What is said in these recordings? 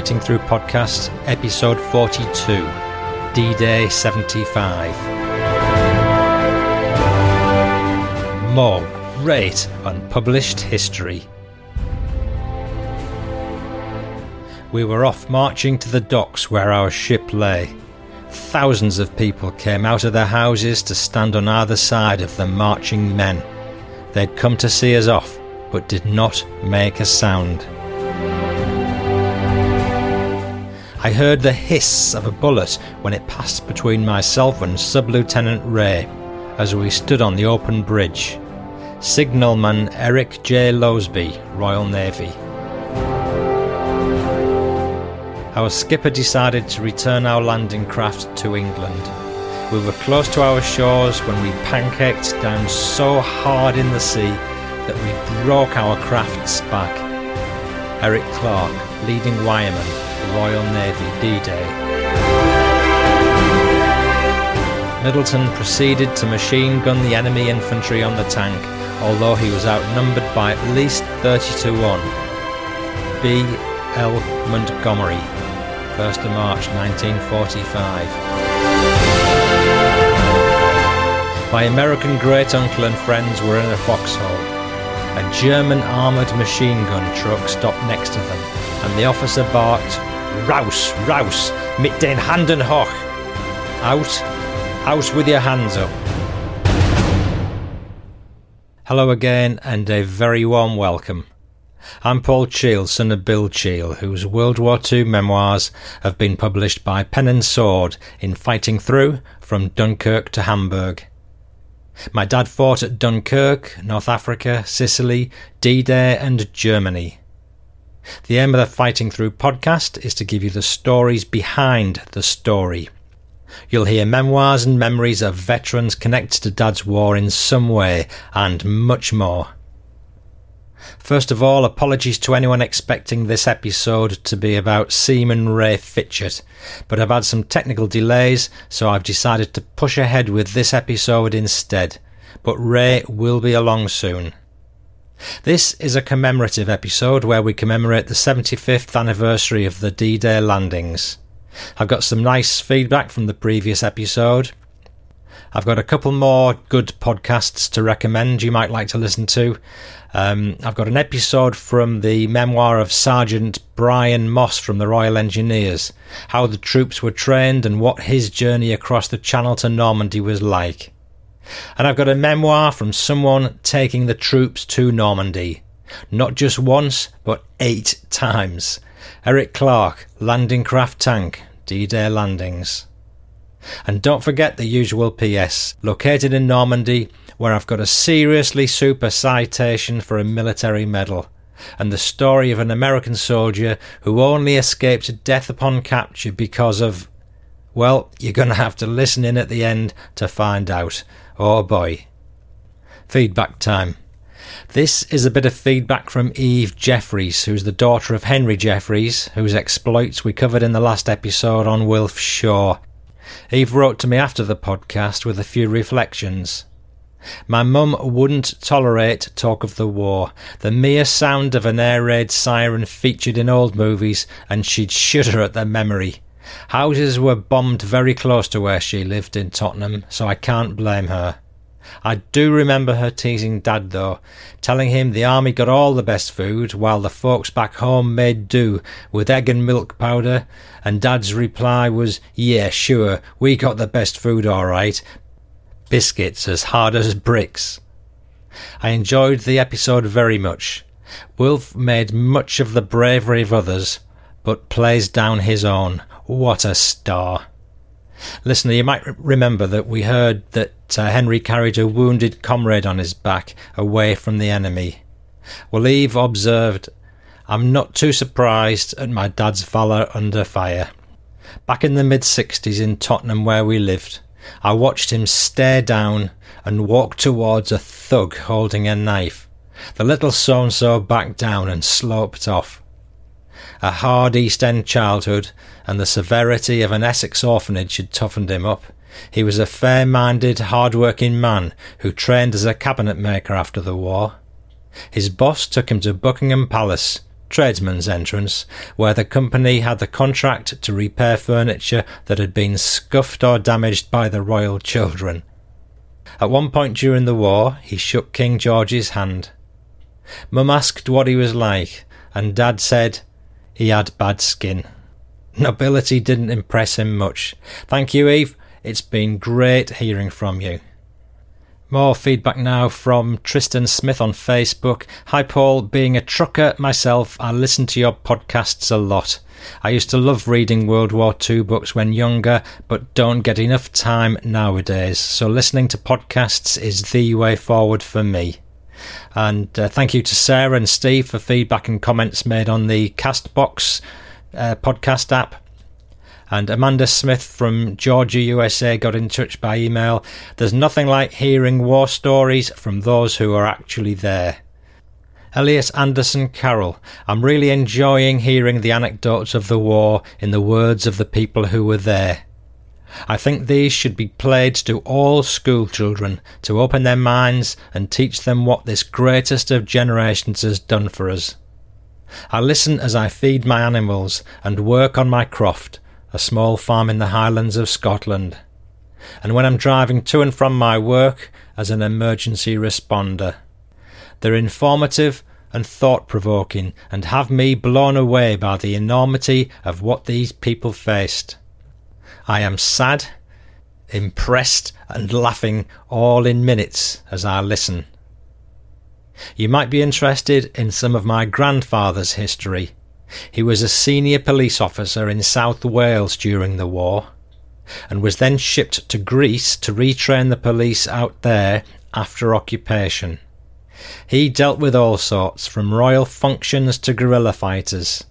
Fighting Through Podcast, Episode 42 D Day 75. More great unpublished history. We were off marching to the docks where our ship lay. Thousands of people came out of their houses to stand on either side of the marching men. They'd come to see us off, but did not make a sound. I heard the hiss of a bullet when it passed between myself and Sub Lieutenant Ray as we stood on the open bridge. Signalman Eric J. Losby, Royal Navy. Our skipper decided to return our landing craft to England. We were close to our shores when we pancaked down so hard in the sea that we broke our craft's back. Eric Clark, leading wireman, Royal Navy D-Day. Middleton proceeded to machine gun the enemy infantry on the tank, although he was outnumbered by at least 30 to 1. B. L. Montgomery, 1st of March 1945. My American great uncle and friends were in a foxhole. A German armoured machine gun truck stopped next to them, and the officer barked, Raus, raus, mit den Handen hoch. Out, out with your hands up. Hello again, and a very warm welcome. I'm Paul Cheall, son of Bill Cheall, whose World War II memoirs have been published by Pen and Sword in Fighting Through from Dunkirk to Hamburg. My dad fought at Dunkirk, North Africa, Sicily, D Day, and Germany. The aim of the Fighting Through podcast is to give you the stories behind the story. You'll hear memoirs and memories of veterans connected to Dad's war in some way, and much more. First of all, apologies to anyone expecting this episode to be about Seaman Ray Fitchett, but I've had some technical delays, so I've decided to push ahead with this episode instead. But Ray will be along soon. This is a commemorative episode where we commemorate the 75th anniversary of the D Day landings. I've got some nice feedback from the previous episode. I've got a couple more good podcasts to recommend you might like to listen to. Um, I've got an episode from the memoir of Sergeant Brian Moss from the Royal Engineers, how the troops were trained and what his journey across the Channel to Normandy was like. And I've got a memoir from someone taking the troops to Normandy. Not just once, but eight times. Eric Clark, Landing Craft Tank, D Day Landings. And don't forget the usual PS, located in Normandy, where I've got a seriously super citation for a military medal, and the story of an American soldier who only escaped death upon capture because of. Well, you're going to have to listen in at the end to find out. Oh boy. Feedback time. This is a bit of feedback from Eve Jeffries, who's the daughter of Henry Jeffries, whose exploits we covered in the last episode on Wilf Shaw. Eve wrote to me after the podcast with a few reflections. My mum wouldn't tolerate talk of the war. The mere sound of an air raid siren featured in old movies, and she'd shudder at the memory. Houses were bombed very close to where she lived in Tottenham, so I can't blame her. I do remember her teasing Dad, though, telling him the army got all the best food, while the folks back home made do with egg and milk powder, and Dad's reply was, Yeah, sure, we got the best food all right. Biscuits as hard as bricks. I enjoyed the episode very much. Wilf made much of the bravery of others, but plays down his own. What a star. Listener, you might remember that we heard that uh, Henry carried a wounded comrade on his back away from the enemy. Well, Eve observed, I'm not too surprised at my dad's valour under fire. Back in the mid 60s in Tottenham, where we lived, I watched him stare down and walk towards a thug holding a knife. The little so and so backed down and sloped off a hard East End childhood, and the severity of an Essex orphanage had toughened him up. He was a fair minded, hard working man who trained as a cabinet maker after the war. His boss took him to Buckingham Palace, tradesman's entrance, where the company had the contract to repair furniture that had been scuffed or damaged by the royal children. At one point during the war, he shook King George's hand. Mum asked what he was like, and Dad said he had bad skin. Nobility didn't impress him much. Thank you, Eve. It's been great hearing from you. More feedback now from Tristan Smith on Facebook. Hi, Paul. Being a trucker myself, I listen to your podcasts a lot. I used to love reading World War II books when younger, but don't get enough time nowadays. So listening to podcasts is the way forward for me. And uh, thank you to Sarah and Steve for feedback and comments made on the Castbox uh, podcast app. And Amanda Smith from Georgia, USA got in touch by email. There's nothing like hearing war stories from those who are actually there. Elias Anderson Carroll. I'm really enjoying hearing the anecdotes of the war in the words of the people who were there. I think these should be played to all school children to open their minds and teach them what this greatest of generations has done for us. I listen as I feed my animals and work on my croft, a small farm in the Highlands of Scotland. And when I'm driving to and from my work as an emergency responder. They're informative and thought provoking and have me blown away by the enormity of what these people faced. I am sad, impressed, and laughing all in minutes as I listen. You might be interested in some of my grandfather's history. He was a senior police officer in South Wales during the war and was then shipped to Greece to retrain the police out there after occupation. He dealt with all sorts, from royal functions to guerrilla fighters.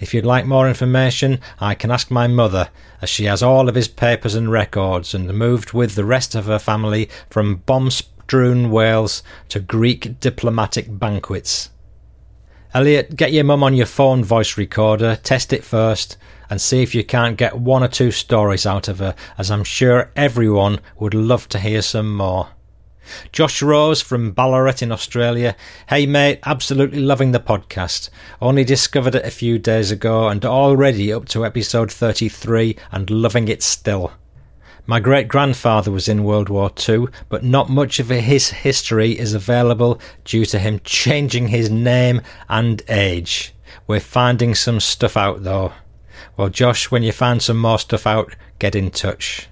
If you'd like more information, I can ask my mother, as she has all of his papers and records and moved with the rest of her family from bomb strewn Wales to Greek diplomatic banquets. Elliot, get your mum on your phone voice recorder, test it first, and see if you can't get one or two stories out of her, as I'm sure everyone would love to hear some more. Josh Rose from Ballarat in Australia. Hey mate, absolutely loving the podcast. Only discovered it a few days ago and already up to episode 33 and loving it still. My great grandfather was in World War II, but not much of his history is available due to him changing his name and age. We're finding some stuff out though. Well, Josh, when you find some more stuff out, get in touch.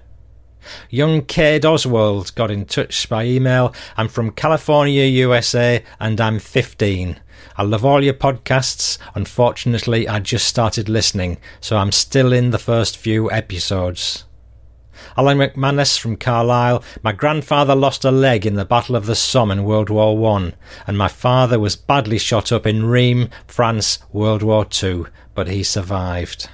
Young Cade Oswald got in touch by email. I'm from California, USA, and I'm 15. I love all your podcasts. Unfortunately, I just started listening, so I'm still in the first few episodes. Alan McManus from Carlisle. My grandfather lost a leg in the Battle of the Somme in World War One, and my father was badly shot up in Rheims, France, World War Two, but he survived.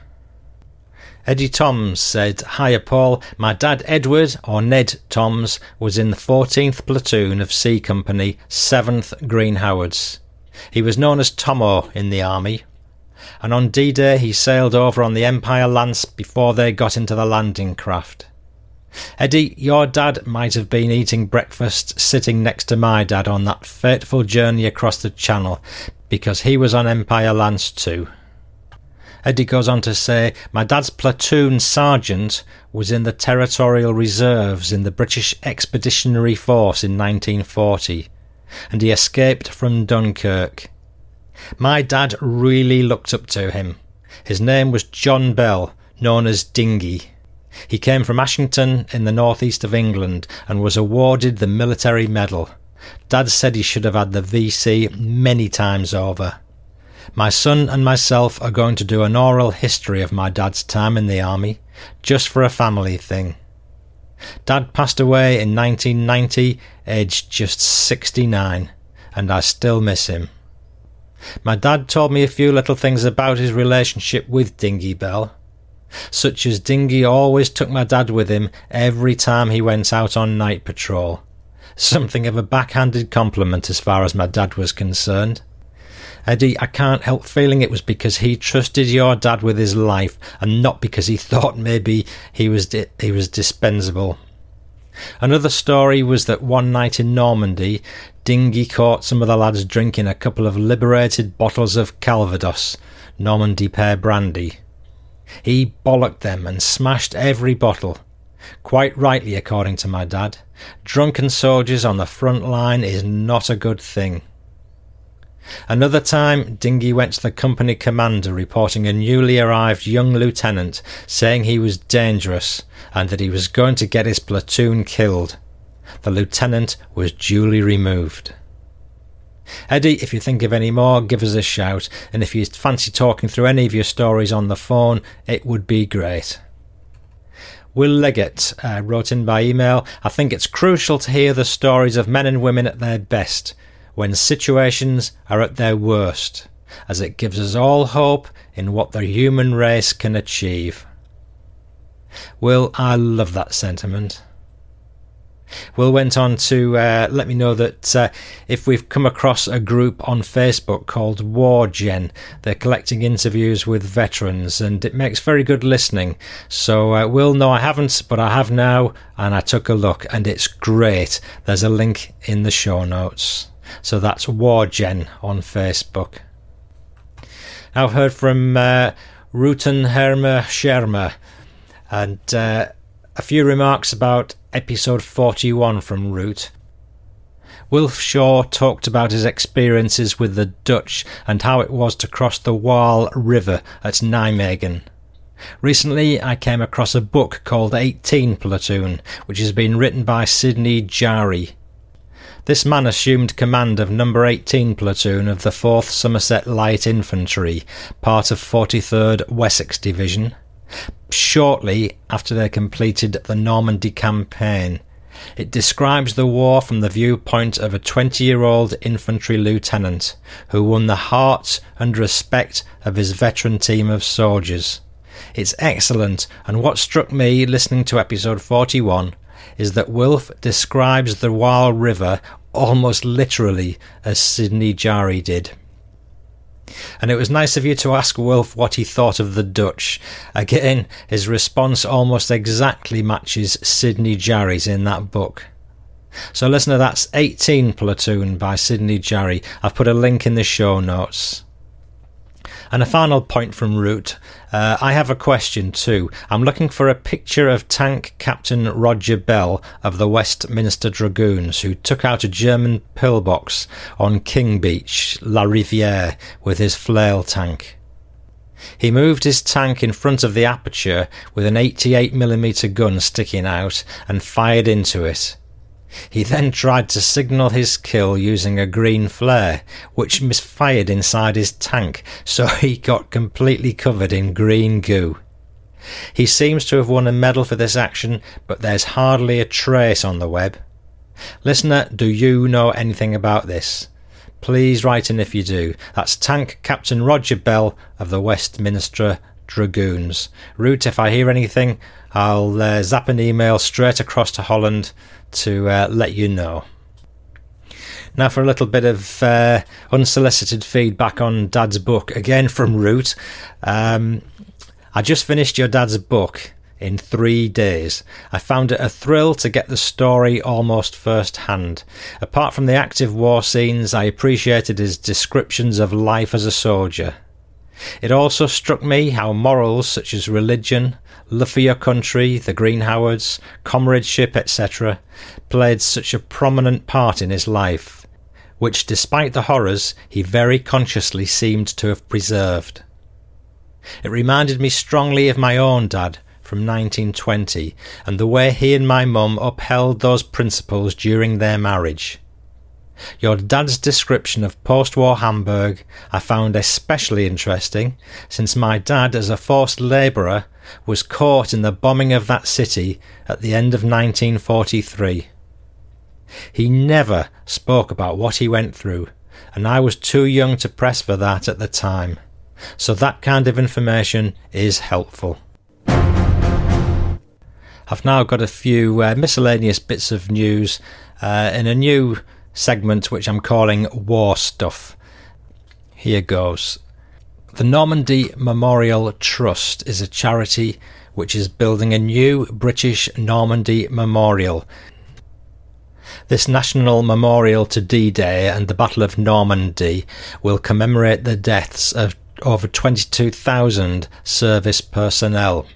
Eddie Toms said, Hiya Paul, my dad Edward, or Ned Toms, was in the 14th platoon of C Company, 7th Green Howards. He was known as Tomo in the army, and on D-Day he sailed over on the Empire Lance before they got into the landing craft. Eddie, your dad might have been eating breakfast sitting next to my dad on that fateful journey across the Channel, because he was on Empire Lance too. Eddie goes on to say, My dad's platoon sergeant was in the Territorial Reserves in the British Expeditionary Force in 1940, and he escaped from Dunkirk. My dad really looked up to him. His name was John Bell, known as Dingy. He came from Ashington in the northeast of England and was awarded the Military Medal. Dad said he should have had the VC many times over. My son and myself are going to do an oral history of my dad's time in the army, just for a family thing. Dad passed away in 1990, aged just 69, and I still miss him. My dad told me a few little things about his relationship with Dingy Bell, such as Dingy always took my dad with him every time he went out on night patrol. Something of a backhanded compliment as far as my dad was concerned. Eddie, I can't help feeling it was because he trusted your dad with his life and not because he thought maybe he was di- he was dispensable. Another story was that one night in Normandy, Dingy caught some of the lads drinking a couple of liberated bottles of Calvados, Normandy pear brandy. He bollocked them and smashed every bottle. Quite rightly, according to my dad. Drunken soldiers on the front line is not a good thing. Another time, Dingy went to the company commander reporting a newly arrived young lieutenant saying he was dangerous and that he was going to get his platoon killed. The lieutenant was duly removed. Eddie, if you think of any more, give us a shout, and if you fancy talking through any of your stories on the phone, it would be great. Will Leggett uh, wrote in by email I think it's crucial to hear the stories of men and women at their best when situations are at their worst, as it gives us all hope in what the human race can achieve. Will, I love that sentiment. Will went on to uh, let me know that uh, if we've come across a group on Facebook called War Gen, they're collecting interviews with veterans and it makes very good listening. So, uh, Will, no, I haven't, but I have now, and I took a look and it's great. There's a link in the show notes. So that's Wargen on Facebook. I've heard from uh, Rutan Herma Sherma and uh, a few remarks about episode 41 from Root. Wilf Shaw talked about his experiences with the Dutch and how it was to cross the Waal River at Nijmegen. Recently, I came across a book called 18 Platoon, which has been written by Sydney Jary. This man assumed command of Number 18 Platoon of the 4th Somerset Light Infantry, part of 43rd Wessex Division, shortly after they completed the Normandy campaign. It describes the war from the viewpoint of a 20 year old infantry lieutenant who won the hearts and respect of his veteran team of soldiers. It's excellent, and what struck me listening to episode 41 is that Wilf describes the Waal River almost literally as Sydney Jary did. And it was nice of you to ask Wilf what he thought of the Dutch. Again, his response almost exactly matches Sydney Jary's in that book. So, listener, that's 18 Platoon by Sydney Jary. I've put a link in the show notes. And a final point from Root. Uh, I have a question too. I'm looking for a picture of Tank Captain Roger Bell of the Westminster Dragoons, who took out a German pillbox on King Beach, La Riviere, with his flail tank. He moved his tank in front of the aperture with an 88mm gun sticking out and fired into it. He then tried to signal his kill using a green flare, which misfired inside his tank, so he got completely covered in green goo. He seems to have won a medal for this action, but there's hardly a trace on the web. Listener, do you know anything about this? Please write in if you do. That's Tank Captain Roger Bell of the Westminster Dragoons. Root, if I hear anything, I'll uh, zap an email straight across to Holland to uh, let you know. Now, for a little bit of uh, unsolicited feedback on Dad's book, again from Root. Um, I just finished your dad's book in three days. I found it a thrill to get the story almost first hand. Apart from the active war scenes, I appreciated his descriptions of life as a soldier. It also struck me how morals such as religion, love your country, the Green Howards, comradeship, etc., played such a prominent part in his life, which, despite the horrors, he very consciously seemed to have preserved. It reminded me strongly of my own dad from 1920 and the way he and my mum upheld those principles during their marriage. Your dad's description of post war Hamburg I found especially interesting, since my dad, as a forced labourer, was caught in the bombing of that city at the end of 1943. He never spoke about what he went through, and I was too young to press for that at the time. So that kind of information is helpful. I've now got a few uh, miscellaneous bits of news uh, in a new segment which I'm calling War Stuff. Here goes. The Normandy Memorial Trust is a charity which is building a new British Normandy memorial. This national memorial to D Day and the Battle of Normandy will commemorate the deaths of over 22,000 service personnel.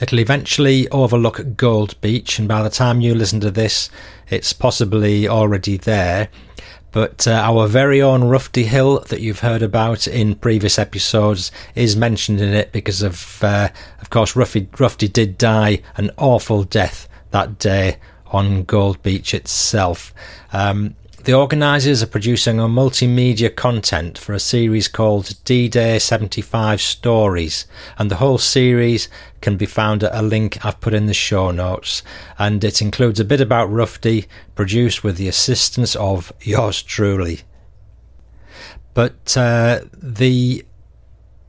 It'll eventually overlook Gold Beach, and by the time you listen to this, it's possibly already there. But uh, our very own Rufty Hill that you've heard about in previous episodes is mentioned in it because of, uh, of course, Rufty, Rufty did die an awful death that day on Gold Beach itself. Um, the organisers are producing a multimedia content for a series called D Day 75 Stories, and the whole series can be found at a link I've put in the show notes. And it includes a bit about Rufty, produced with the assistance of yours truly. But uh, the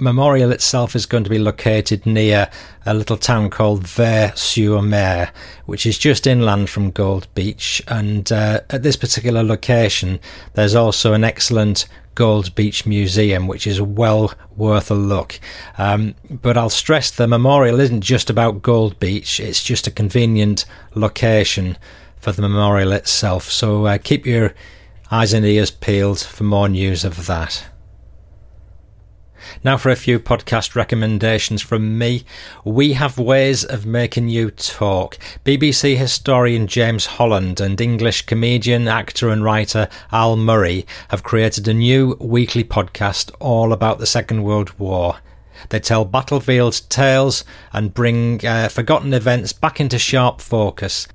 memorial itself is going to be located near a little town called Ver-sur-Mer, which is just inland from Gold Beach. And uh, at this particular location, there's also an excellent Gold Beach Museum, which is well worth a look. Um, but I'll stress the memorial isn't just about Gold Beach, it's just a convenient location for the memorial itself. So uh, keep your eyes and ears peeled for more news of that. Now, for a few podcast recommendations from me. We have ways of making you talk. BBC historian James Holland and English comedian, actor, and writer Al Murray have created a new weekly podcast all about the Second World War. They tell battlefield tales and bring uh, forgotten events back into sharp focus.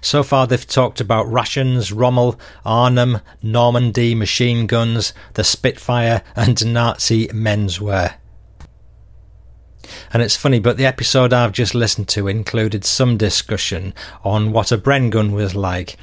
So far, they've talked about rations, Rommel, Arnhem, Normandy machine guns, the Spitfire, and Nazi menswear. And it's funny, but the episode I've just listened to included some discussion on what a Bren gun was like.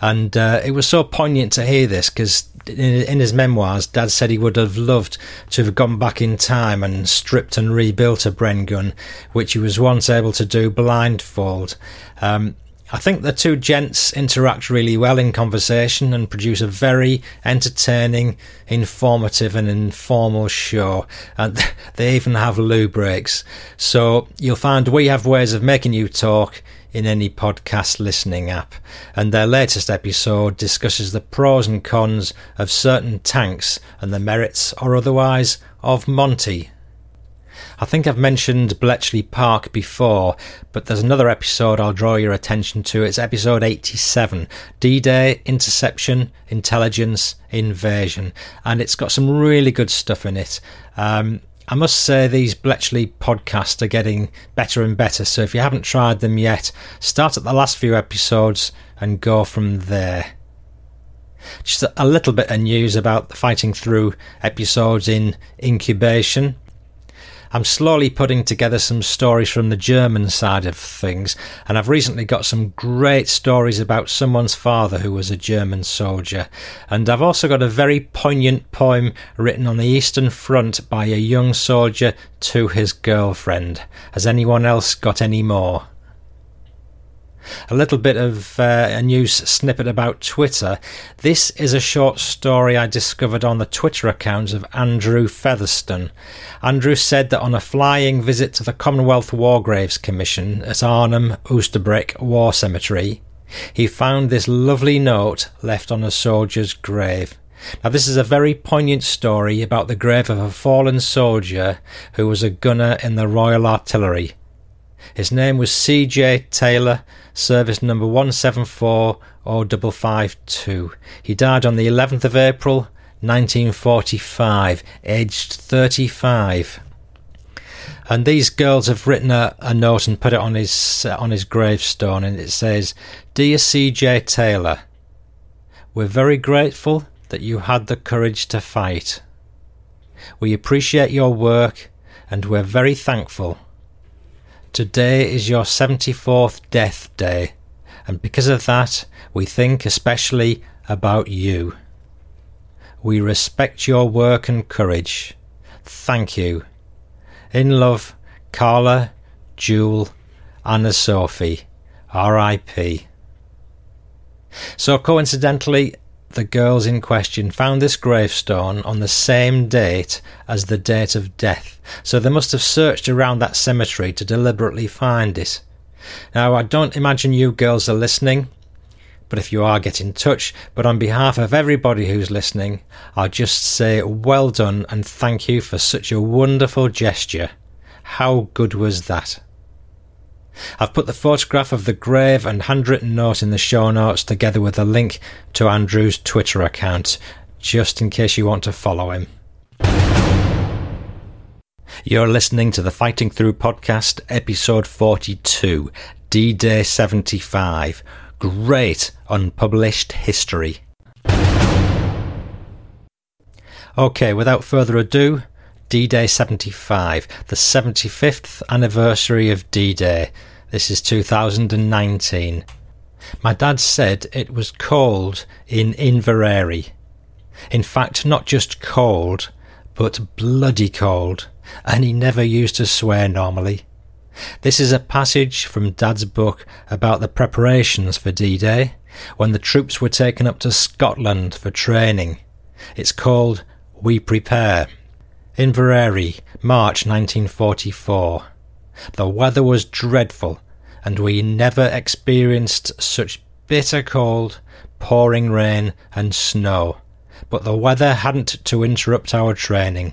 And uh, it was so poignant to hear this because in, his memoirs, Dad said he would have loved to have gone back in time and stripped and rebuilt a Bren gun, which he was once able to do blindfold. Um, I think the two gents interact really well in conversation and produce a very entertaining, informative, and informal show. And they even have loo breaks. So you'll find we have ways of making you talk in any podcast listening app. And their latest episode discusses the pros and cons of certain tanks and the merits or otherwise of Monty I think I've mentioned Bletchley Park before, but there's another episode I'll draw your attention to. It's episode 87 D Day, Interception, Intelligence, Invasion. And it's got some really good stuff in it. Um, I must say these Bletchley podcasts are getting better and better. So if you haven't tried them yet, start at the last few episodes and go from there. Just a little bit of news about the fighting through episodes in incubation. I'm slowly putting together some stories from the German side of things, and I've recently got some great stories about someone's father who was a German soldier. And I've also got a very poignant poem written on the Eastern Front by a young soldier to his girlfriend. Has anyone else got any more? A little bit of uh, a news snippet about Twitter. This is a short story I discovered on the Twitter account of Andrew Featherstone. Andrew said that on a flying visit to the Commonwealth War Graves Commission at Arnhem Oosterbeek War Cemetery, he found this lovely note left on a soldier's grave. Now, this is a very poignant story about the grave of a fallen soldier who was a gunner in the Royal Artillery. His name was C.J. Taylor, service number 1740552. He died on the 11th of April 1945, aged 35. And these girls have written a, a note and put it on his uh, on his gravestone, and it says, "Dear C.J. Taylor, we're very grateful that you had the courage to fight. We appreciate your work, and we're very thankful Today is your 74th death day, and because of that, we think especially about you. We respect your work and courage. Thank you. In love, Carla, Jewel, Anna Sophie, R.I.P. So, coincidentally, the girls in question found this gravestone on the same date as the date of death, so they must have searched around that cemetery to deliberately find it. Now, I don't imagine you girls are listening, but if you are, get in touch. But on behalf of everybody who's listening, I'll just say well done and thank you for such a wonderful gesture. How good was that? I've put the photograph of the grave and handwritten note in the show notes together with a link to Andrew's Twitter account, just in case you want to follow him. You're listening to the Fighting Through podcast, episode 42, D Day 75. Great unpublished history. Okay, without further ado, D Day 75, the 75th anniversary of D Day. This is 2019. My dad said it was cold in Inveraray. In fact, not just cold, but bloody cold, and he never used to swear normally. This is a passage from Dad's book about the preparations for D Day, when the troops were taken up to Scotland for training. It's called We Prepare. Inveraray, March 1944. The weather was dreadful, and we never experienced such bitter cold, pouring rain, and snow. But the weather hadn't to interrupt our training.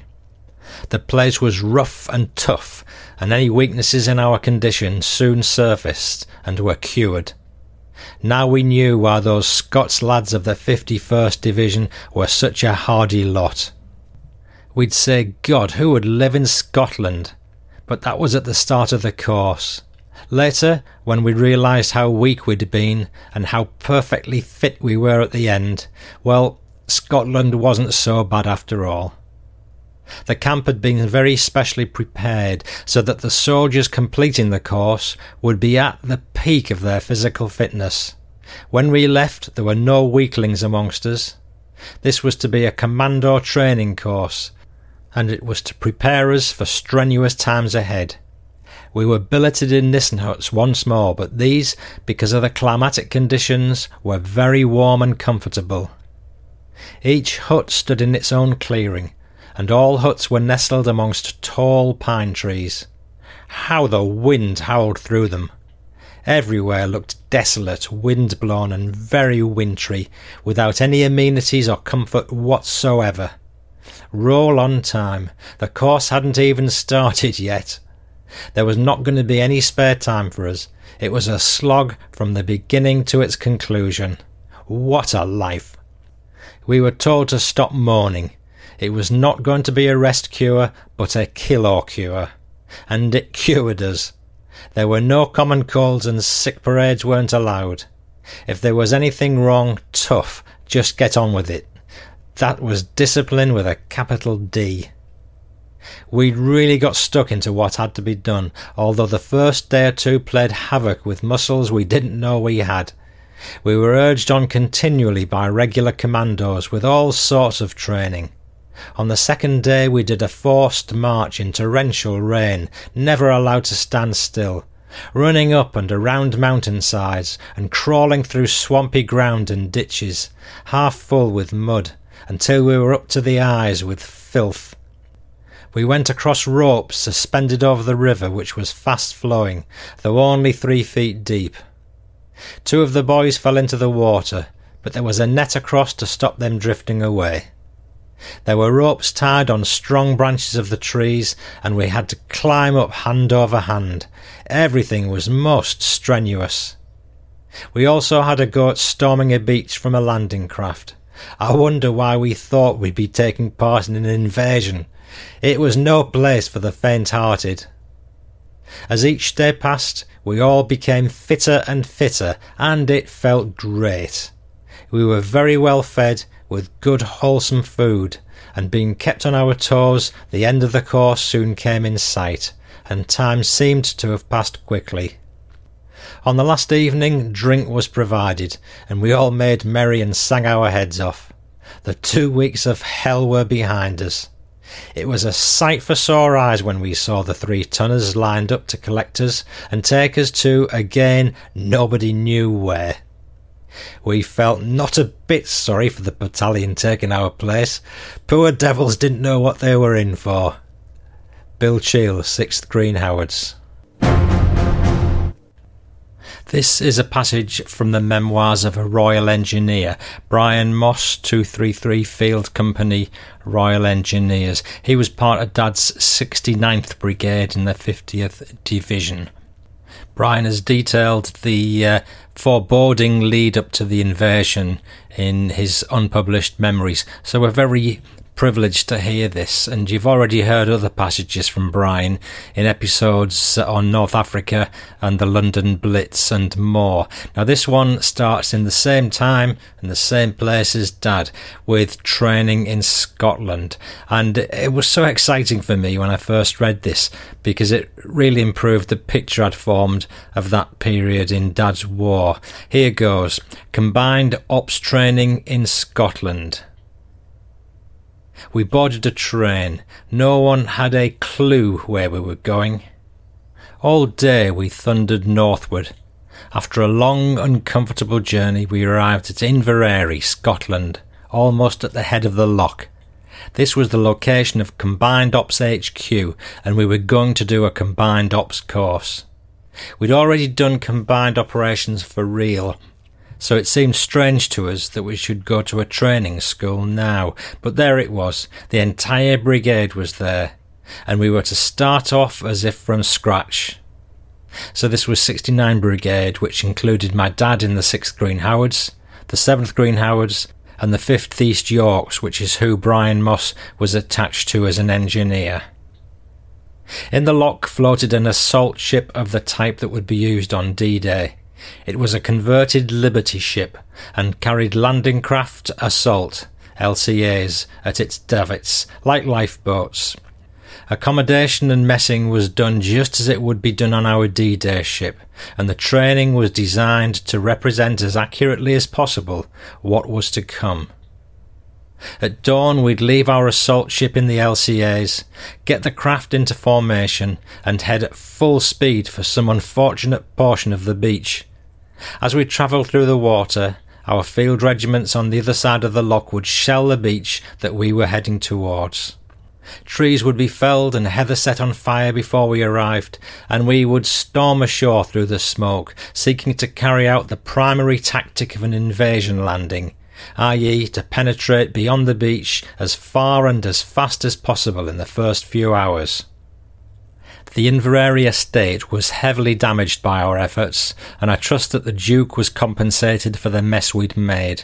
The place was rough and tough, and any weaknesses in our condition soon surfaced and were cured. Now we knew why those Scots lads of the 51st Division were such a hardy lot. We'd say, God, who would live in Scotland? But that was at the start of the course. Later, when we realised how weak we'd been and how perfectly fit we were at the end, well, Scotland wasn't so bad after all. The camp had been very specially prepared so that the soldiers completing the course would be at the peak of their physical fitness. When we left, there were no weaklings amongst us. This was to be a commando training course, and it was to prepare us for strenuous times ahead. We were billeted in Nissen huts once more, but these, because of the climatic conditions, were very warm and comfortable. Each hut stood in its own clearing, and all huts were nestled amongst tall pine trees. How the wind howled through them! Everywhere looked desolate, wind blown, and very wintry, without any amenities or comfort whatsoever. Roll on time. The course hadn't even started yet. There was not going to be any spare time for us. It was a slog from the beginning to its conclusion. What a life! We were told to stop mourning. It was not going to be a rest cure, but a kill or cure. And it cured us. There were no common colds and sick parades weren't allowed. If there was anything wrong, tough, just get on with it. That was discipline with a capital D. We'd really got stuck into what had to be done, although the first day or two played havoc with muscles we didn't know we had. We were urged on continually by regular commandos with all sorts of training. On the second day we did a forced march in torrential rain, never allowed to stand still, running up and around mountainsides and crawling through swampy ground and ditches, half full with mud until we were up to the eyes with filth. We went across ropes suspended over the river, which was fast flowing, though only three feet deep. Two of the boys fell into the water, but there was a net across to stop them drifting away. There were ropes tied on strong branches of the trees, and we had to climb up hand over hand. Everything was most strenuous. We also had a go at storming a beach from a landing craft. I wonder why we thought we'd be taking part in an invasion. It was no place for the faint hearted. As each day passed, we all became fitter and fitter, and it felt great. We were very well fed, with good wholesome food, and being kept on our toes, the end of the course soon came in sight, and time seemed to have passed quickly. On the last evening, drink was provided, and we all made merry and sang our heads off. The two weeks of hell were behind us. It was a sight for sore eyes when we saw the three tonners lined up to collect us and take us to, again, nobody knew where. We felt not a bit sorry for the battalion taking our place. Poor devils didn't know what they were in for. Bill Cheall, 6th Green Howards. This is a passage from the memoirs of a Royal Engineer, Brian Moss, 233 Field Company, Royal Engineers. He was part of Dad's 69th Brigade in the 50th Division. Brian has detailed the uh, foreboding lead up to the invasion in his unpublished memories. So we're very privileged to hear this, and you've already heard other passages from Brian in episodes on North Africa and the London Blitz and more. Now, this one starts in the same time and the same place as Dad, with training in Scotland, and it was so exciting for me when I first read this because it really improved the picture I'd formed of that period in Dad's war. Here goes Combined Ops Training in Scotland. We boarded a train. No one had a clue where we were going. All day we thundered northward. After a long, uncomfortable journey, we arrived at Inveraray, Scotland, almost at the head of the loch. This was the location of Combined Ops HQ, and we were going to do a Combined Ops course. We'd already done combined operations for real, so it seemed strange to us that we should go to a training school now. But there it was. The entire brigade was there, and we were to start off as if from scratch. So this was 69 Brigade, which included my dad in the 6th Green Howards, the 7th Green Howards, and the 5th East Yorks, which is who Brian Moss was attached to as an engineer. In the loch floated an assault ship of the type that would be used on D Day. It was a converted Liberty ship and carried landing craft assault LCAs at its davits, like lifeboats. Accommodation and messing was done just as it would be done on our D Day ship, and the training was designed to represent as accurately as possible what was to come. At dawn, we'd leave our assault ship in the LCAs, get the craft into formation, and head at full speed for some unfortunate portion of the beach as we travelled through the water, our field regiments on the other side of the loch would shell the beach that we were heading towards. Trees would be felled and heather set on fire before we arrived, and we would storm ashore through the smoke, seeking to carry out the primary tactic of an invasion landing, i.e., to penetrate beyond the beach as far and as fast as possible in the first few hours. The Inveraray estate was heavily damaged by our efforts, and I trust that the Duke was compensated for the mess we'd made.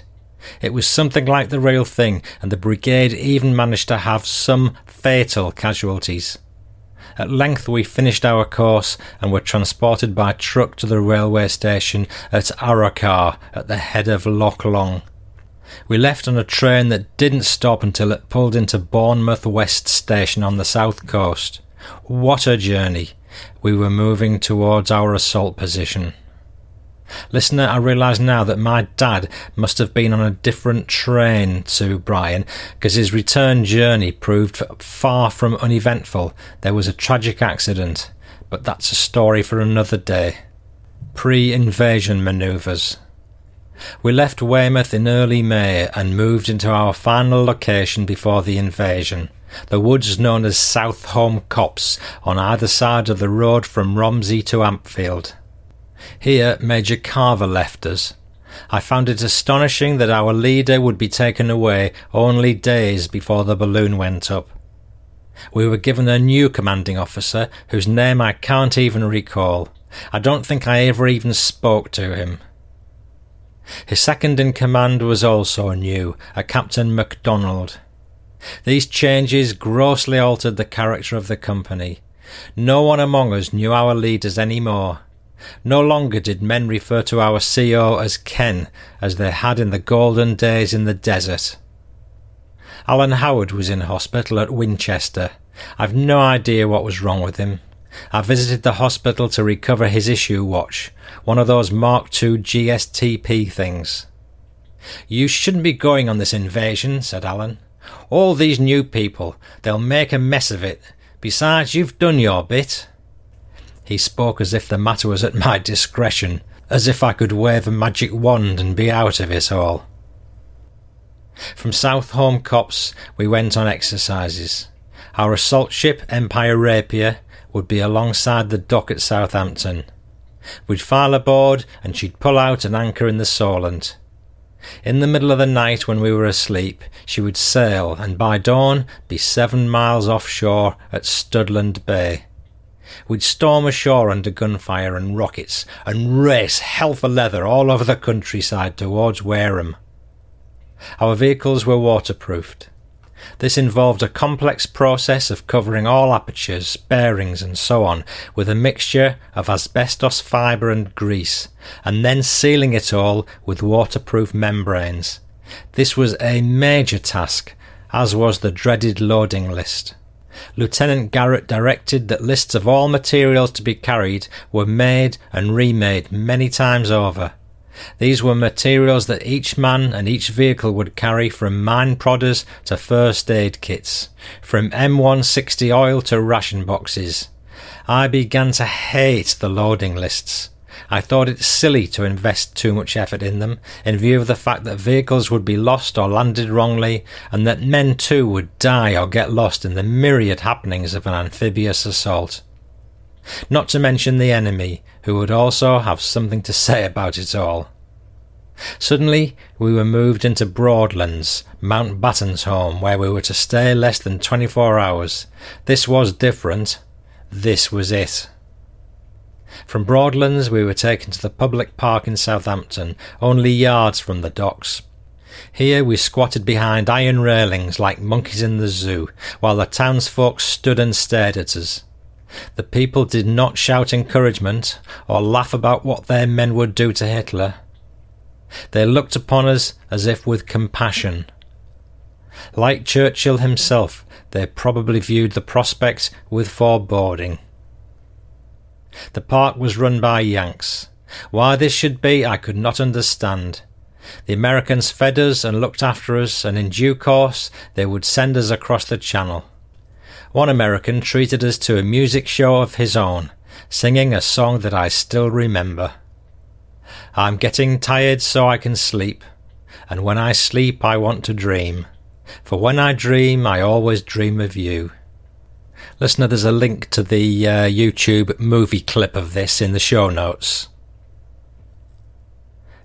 It was something like the real thing, and the brigade even managed to have some fatal casualties. At length we finished our course and were transported by truck to the railway station at Arrochar at the head of Loch Long. We left on a train that didn't stop until it pulled into Bournemouth West Station on the south coast. What a journey! We were moving towards our assault position. Listener, I realise now that my dad must have been on a different train to Brian because his return journey proved far from uneventful. There was a tragic accident, but that's a story for another day. Pre invasion manoeuvres. We left Weymouth in early May and moved into our final location before the invasion the woods known as South Holme Copse on either side of the road from Romsey to Ampfield. Here Major Carver left us. I found it astonishing that our leader would be taken away only days before the balloon went up. We were given a new commanding officer whose name I can't even recall. I don't think I ever even spoke to him. His second in command was also new, a Captain MacDonald. These changes grossly altered the character of the company. No one among us knew our leaders any more. No longer did men refer to our CEO as Ken, as they had in the golden days in the desert. Alan Howard was in hospital at Winchester. I've no idea what was wrong with him. I visited the hospital to recover his issue watch, one of those Mark II GSTP things. You shouldn't be going on this invasion, said Alan. All these new people, they'll make a mess of it. Besides, you've done your bit. He spoke as if the matter was at my discretion. as if I could wave a magic wand and be out of it all. From South Home Copse, we went on exercises. Our assault ship, Empire Rapier, would be alongside the dock at Southampton. We'd file aboard and she'd pull out and anchor in the Solent. In the middle of the night when we were asleep, she would sail and by dawn be seven miles offshore at Studland Bay. We'd storm ashore under gunfire and rockets and race hell for leather all over the countryside towards Wareham. Our vehicles were waterproofed. This involved a complex process of covering all apertures, bearings, and so on with a mixture of asbestos fibre and grease, and then sealing it all with waterproof membranes. This was a major task, as was the dreaded loading list. Lieutenant Garrett directed that lists of all materials to be carried were made and remade many times over. These were materials that each man and each vehicle would carry from mine prodders to first aid kits, from M160 oil to ration boxes. I began to hate the loading lists. I thought it silly to invest too much effort in them, in view of the fact that vehicles would be lost or landed wrongly, and that men too would die or get lost in the myriad happenings of an amphibious assault. Not to mention the enemy, who would also have something to say about it all. Suddenly, we were moved into Broadlands, Mountbatten's home, where we were to stay less than 24 hours. This was different. This was it. From Broadlands, we were taken to the public park in Southampton, only yards from the docks. Here we squatted behind iron railings like monkeys in the zoo, while the townsfolk stood and stared at us. The people did not shout encouragement or laugh about what their men would do to Hitler. They looked upon us as if with compassion. Like Churchill himself, they probably viewed the prospect with foreboding. The park was run by Yanks. Why this should be, I could not understand. The Americans fed us and looked after us, and in due course they would send us across the channel. One American treated us to a music show of his own, singing a song that I still remember. I'm getting tired so I can sleep, and when I sleep I want to dream, for when I dream I always dream of you. Listener, there's a link to the uh, YouTube movie clip of this in the show notes.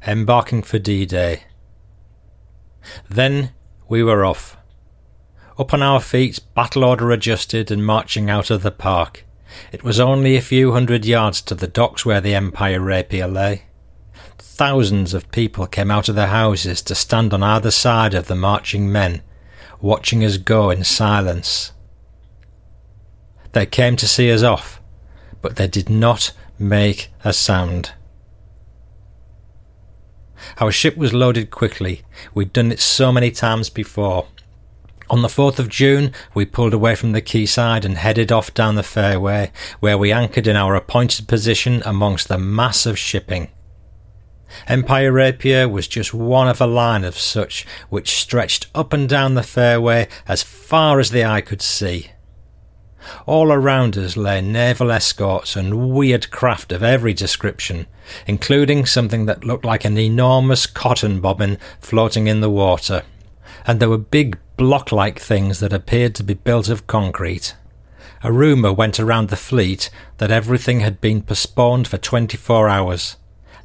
Embarking for D Day. Then we were off. Up on our feet, battle order adjusted, and marching out of the park. It was only a few hundred yards to the docks where the Empire Rapier lay. Thousands of people came out of their houses to stand on either side of the marching men, watching us go in silence. They came to see us off, but they did not make a sound. Our ship was loaded quickly. We'd done it so many times before. On the 4th of June, we pulled away from the quayside and headed off down the fairway, where we anchored in our appointed position amongst the mass of shipping. Empire Rapier was just one of a line of such which stretched up and down the fairway as far as the eye could see. All around us lay naval escorts and weird craft of every description, including something that looked like an enormous cotton bobbin floating in the water. And there were big block like things that appeared to be built of concrete. A rumour went around the fleet that everything had been postponed for 24 hours.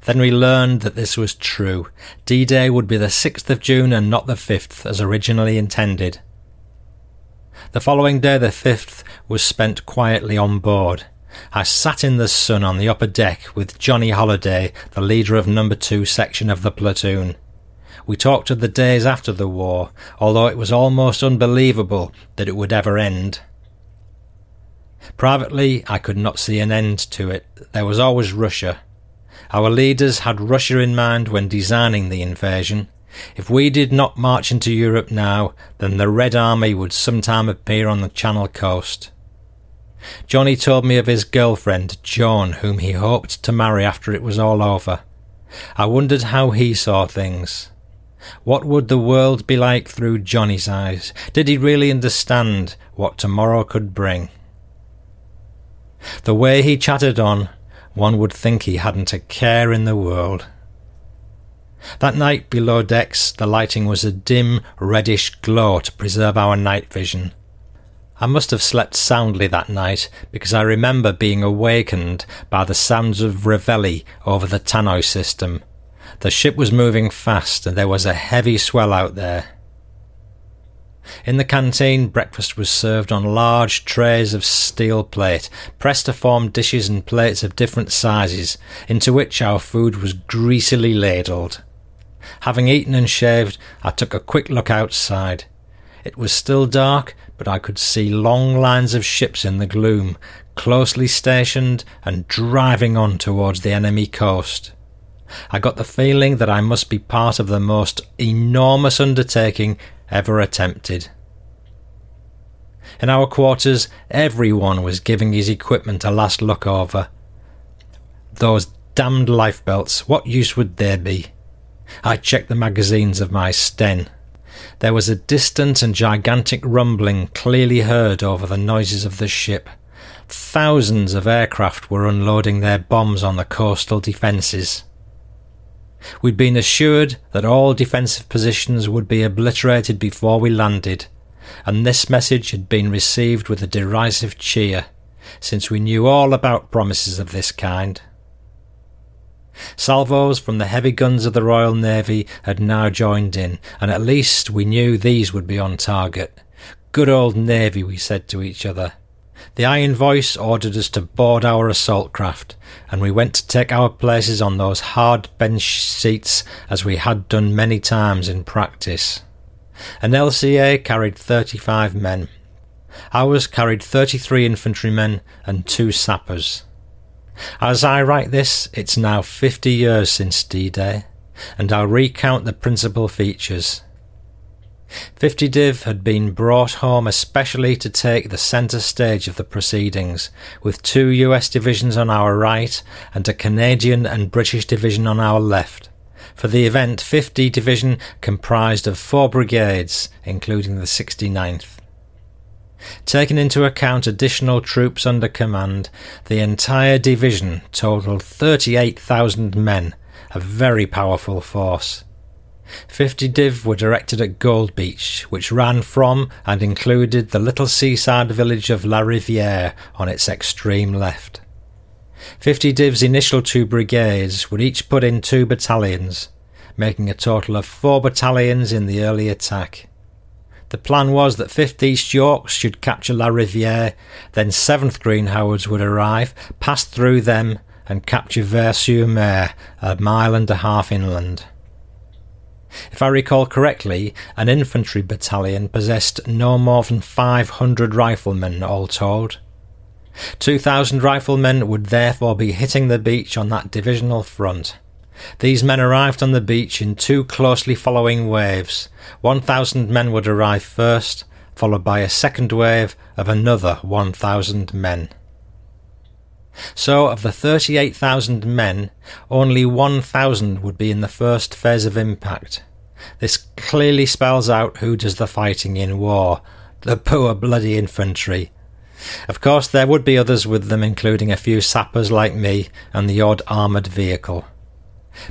Then we learned that this was true. D Day would be the 6th of June and not the 5th, as originally intended. The following day, the 5th, was spent quietly on board. I sat in the sun on the upper deck with Johnny Holiday, the leader of number 2 section of the platoon. We talked of the days after the war, although it was almost unbelievable that it would ever end. Privately, I could not see an end to it. There was always Russia. Our leaders had Russia in mind when designing the invasion. If we did not march into Europe now, then the Red Army would sometime appear on the Channel coast. Johnny told me of his girlfriend, Joan, whom he hoped to marry after it was all over. I wondered how he saw things. What would the world be like through Johnny's eyes? Did he really understand what tomorrow could bring? The way he chattered on one would think he hadn't a care in the world. That night below decks, the lighting was a dim, reddish glow to preserve our night vision. I must have slept soundly that night because I remember being awakened by the sounds of reveille over the tannoy system. The ship was moving fast and there was a heavy swell out there. In the canteen, breakfast was served on large trays of steel plate, pressed to form dishes and plates of different sizes, into which our food was greasily ladled. Having eaten and shaved, I took a quick look outside. It was still dark, but I could see long lines of ships in the gloom, closely stationed and driving on towards the enemy coast. I got the feeling that I must be part of the most enormous undertaking ever attempted. In our quarters, everyone was giving his equipment a last look over. Those damned lifebelts, what use would they be? I checked the magazines of my Sten. There was a distant and gigantic rumbling clearly heard over the noises of the ship. Thousands of aircraft were unloading their bombs on the coastal defences. We'd been assured that all defensive positions would be obliterated before we landed, and this message had been received with a derisive cheer, since we knew all about promises of this kind. Salvos from the heavy guns of the Royal Navy had now joined in, and at least we knew these would be on target. Good old Navy, we said to each other. The Iron Voice ordered us to board our assault craft, and we went to take our places on those hard bench seats as we had done many times in practice. An LCA carried 35 men. Ours carried 33 infantrymen and two sappers. As I write this, it's now 50 years since D Day, and I'll recount the principal features. 50 Div had been brought home especially to take the centre stage of the proceedings, with two US divisions on our right and a Canadian and British division on our left. For the event, 50 Division comprised of four brigades, including the 69th. Taking into account additional troops under command, the entire division totaled 38,000 men, a very powerful force. 50 div were directed at Gold Beach, which ran from and included the little seaside village of La Riviere on its extreme left. 50 div's initial two brigades would each put in two battalions, making a total of four battalions in the early attack. The plan was that 5th East Yorks should capture La Riviere, then 7th Green Howards would arrive, pass through them, and capture Vers-sur-Mer, a mile and a half inland. If I recall correctly, an infantry battalion possessed no more than 500 riflemen all told. 2,000 riflemen would therefore be hitting the beach on that divisional front. These men arrived on the beach in two closely following waves. 1,000 men would arrive first, followed by a second wave of another 1,000 men. So, of the 38,000 men, only 1,000 would be in the first phase of impact. This clearly spells out who does the fighting in war the poor bloody infantry. Of course, there would be others with them, including a few sappers like me and the odd armoured vehicle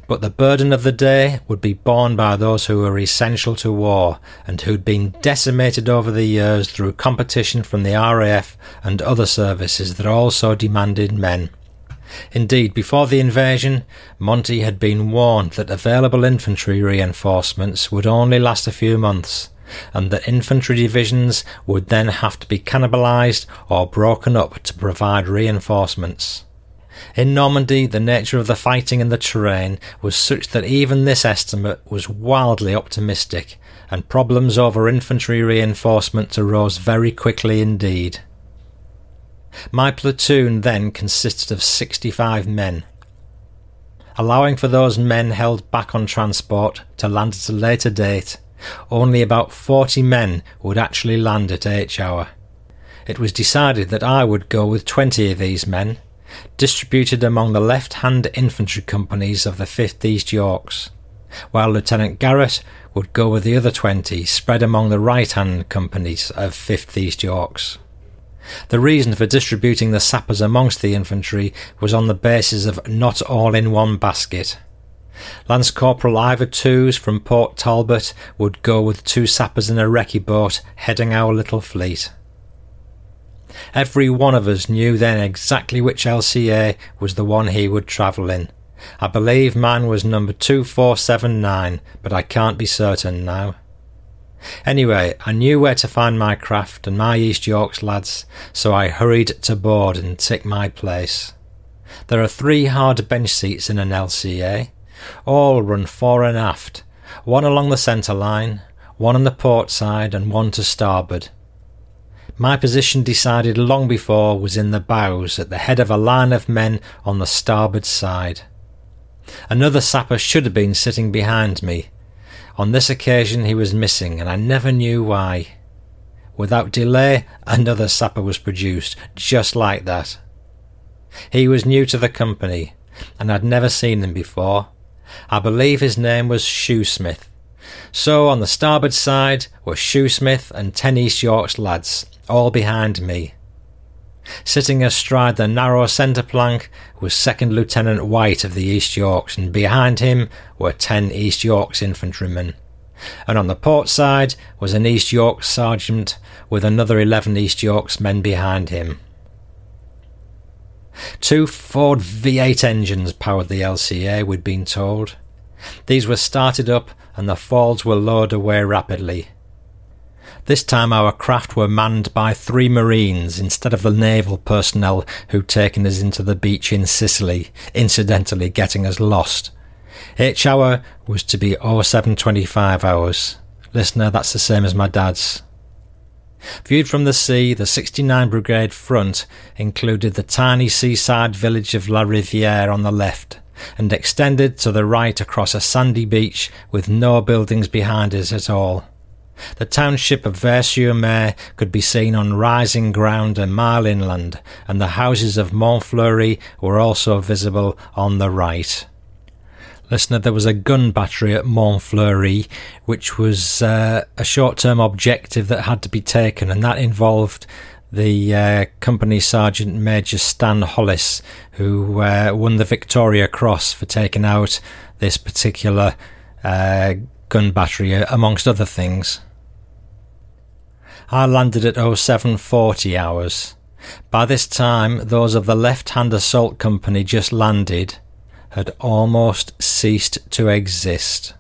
but the burden of the day would be borne by those who were essential to war and who'd been decimated over the years through competition from the RAF and other services that also demanded men. Indeed, before the invasion, Monty had been warned that available infantry reinforcements would only last a few months, and that infantry divisions would then have to be cannibalized or broken up to provide reinforcements. In Normandy, the nature of the fighting and the terrain was such that even this estimate was wildly optimistic, and problems over infantry reinforcement arose very quickly indeed. My platoon then consisted of 65 men. Allowing for those men held back on transport to land at a later date, only about 40 men would actually land at H hour. It was decided that I would go with 20 of these men, distributed among the left-hand infantry companies of the 5th East Yorks, while Lieutenant Garrett would go with the other 20 spread among the right-hand companies of 5th East Yorks. The reason for distributing the sappers amongst the infantry was on the basis of not all in one basket. Lance Corporal Ivor Twos from Port Talbot would go with two sappers in a recce boat heading our little fleet. Every one of us knew then exactly which LCA was the one he would travel in. I believe mine was number 2479, but I can't be certain now. Anyway, I knew where to find my craft and my East Yorks lads, so I hurried to board and took my place. There are three hard bench seats in an LCA. All run fore and aft, one along the centre line, one on the port side, and one to starboard. My position decided long before was in the bows at the head of a line of men on the starboard side. Another sapper should have been sitting behind me, on this occasion he was missing, and I never knew why. Without delay, another sapper was produced, just like that. He was new to the company, and I'd never seen him before. I believe his name was Shoesmith. So on the starboard side were Shoesmith and ten East Yorks lads, all behind me. Sitting astride the narrow centre plank was Second Lieutenant White of the East Yorks, and behind him were ten East Yorks infantrymen. And on the port side was an East Yorks sergeant with another eleven East Yorks men behind him. Two Ford V8 engines powered the LCA, we'd been told. These were started up and the falls were lowered away rapidly. This time our craft were manned by three Marines instead of the naval personnel who'd taken us into the beach in Sicily, incidentally getting us lost. H hour was to be 0725 hours. Listener, that's the same as my dad's. Viewed from the sea, the 69 Brigade front included the tiny seaside village of La Riviere on the left and extended to the right across a sandy beach with no buildings behind us at all. The township of Vers-sur-Mer could be seen on rising ground a mile inland, and the houses of Montfleury were also visible on the right. Listener, there was a gun battery at Montfleury, which was uh, a short-term objective that had to be taken, and that involved the uh, company sergeant major Stan Hollis, who uh, won the Victoria Cross for taking out this particular uh, gun battery, amongst other things. I landed at 0740 hours. By this time, those of the Left Hand Assault Company just landed had almost ceased to exist.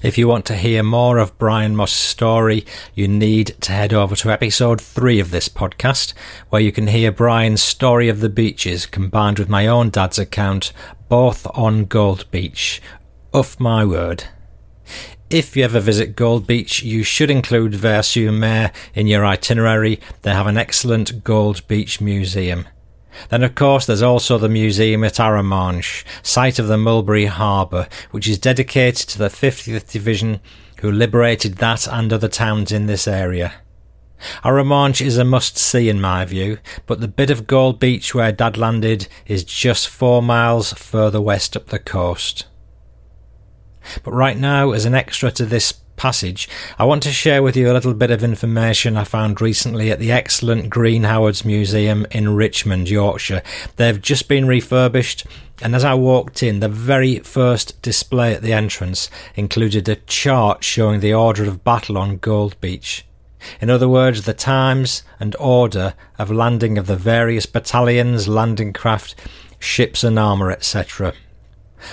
If you want to hear more of Brian Moss's story, you need to head over to episode 3 of this podcast, where you can hear Brian's story of the beaches combined with my own dad's account, both on Gold Beach. Uff my word. If you ever visit Gold Beach, you should include Vers-sur-Mer in your itinerary. They have an excellent Gold Beach museum. Then, of course, there's also the museum at Arromanches, site of the Mulberry Harbour, which is dedicated to the 50th Division, who liberated that and other towns in this area. Arromanches is a must see in my view, but the bit of Gold Beach where Dad landed is just four miles further west up the coast. But right now, as an extra to this passage, I want to share with you a little bit of information I found recently at the excellent Green Howards Museum in Richmond, Yorkshire. They've just been refurbished, and as I walked in, the very first display at the entrance included a chart showing the order of battle on Gold Beach. In other words, the times and order of landing of the various battalions, landing craft, ships and armour, etc.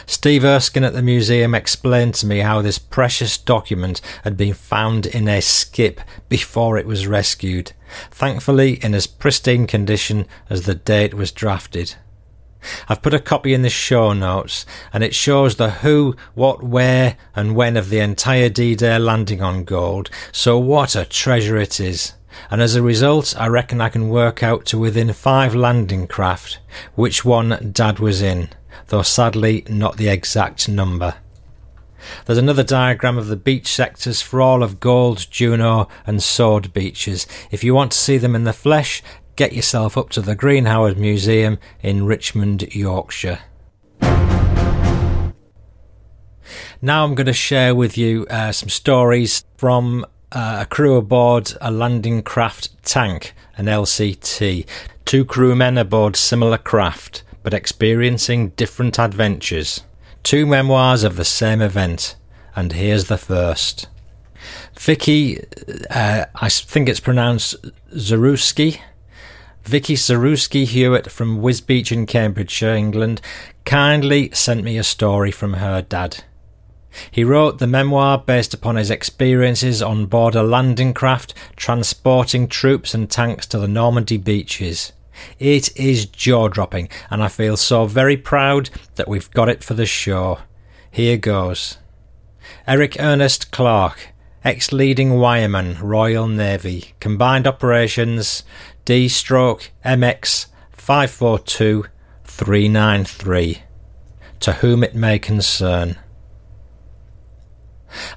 Steve Erskine at the museum explained to me how this precious document had been found in a skip before it was rescued, thankfully in as pristine condition as the day it was drafted. I've put a copy in the show notes, and it shows the who, what, where, and when of the entire D Day landing on Gold, so what a treasure it is. And as a result, I reckon I can work out to within five landing craft which one Dad was in though sadly not the exact number. There's another diagram of the beach sectors for all of Gold, Juno, and Sword beaches. If you want to see them in the flesh, get yourself up to the Green Howard Museum in Richmond, Yorkshire. Now I'm going to share with you uh, some stories from uh, a crew aboard a landing craft tank, an LCT. Two crewmen aboard similar craft, but experiencing different adventures. Two memoirs of the same event, and here's the first. Vicky, uh, I think it's pronounced Zaruski. Vicky Zaruski Hewitt from Wisbech in Cambridgeshire, England, kindly sent me a story from her dad. He wrote the memoir based upon his experiences on board a landing craft transporting troops and tanks to the Normandy beaches. It is jaw dropping, and I feel so very proud that we've got it for the show. Here goes. Eric Ernest Clark, ex leading wireman, Royal Navy, Combined Operations, D stroke MX 542 393. To whom it may concern.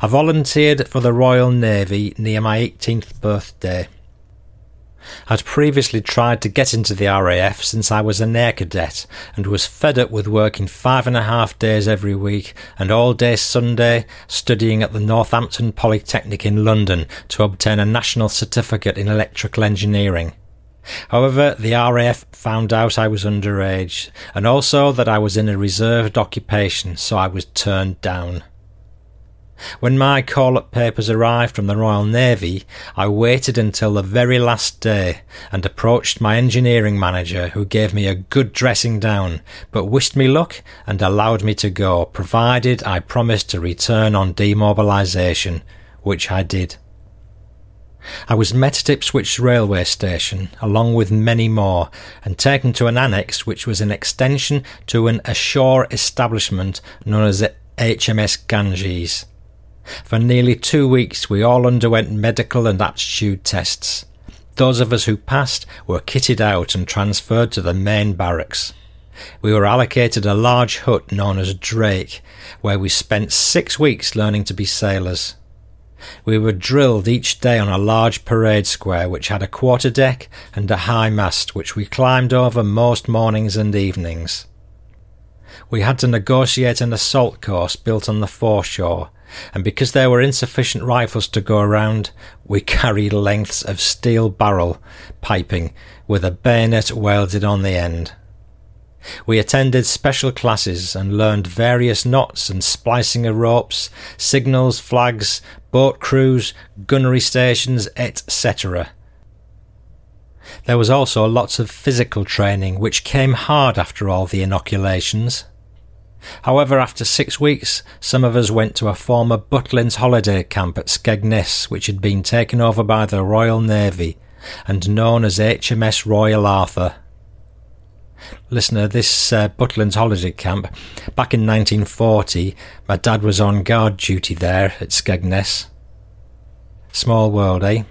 I volunteered for the Royal Navy near my 18th birthday. I'd previously tried to get into the RAF since I was an air cadet and was fed up with working five and a half days every week and all day Sunday studying at the Northampton Polytechnic in London to obtain a national certificate in electrical engineering. However, the RAF found out I was underage and also that I was in a reserved occupation, so I was turned down. When my call up papers arrived from the Royal Navy, I waited until the very last day and approached my engineering manager, who gave me a good dressing down, but wished me luck and allowed me to go, provided I promised to return on demobilisation, which I did. I was met at Ipswich railway station, along with many more, and taken to an annex which was an extension to an ashore establishment known as HMS Ganges. For nearly two weeks, we all underwent medical and aptitude tests. Those of us who passed were kitted out and transferred to the main barracks. We were allocated a large hut known as Drake, where we spent six weeks learning to be sailors. We were drilled each day on a large parade square which had a quarter deck and a high mast which we climbed over most mornings and evenings. We had to negotiate an assault course built on the foreshore, and because there were insufficient rifles to go around, we carried lengths of steel barrel piping with a bayonet welded on the end. We attended special classes and learned various knots and splicing of ropes, signals, flags, boat crews, gunnery stations, etc. There was also lots of physical training, which came hard after all the inoculations. However, after six weeks, some of us went to a former Butlins holiday camp at Skegness, which had been taken over by the Royal Navy and known as HMS Royal Arthur. Listener, this uh, Butlins holiday camp, back in 1940, my dad was on guard duty there at Skegness. Small world, eh?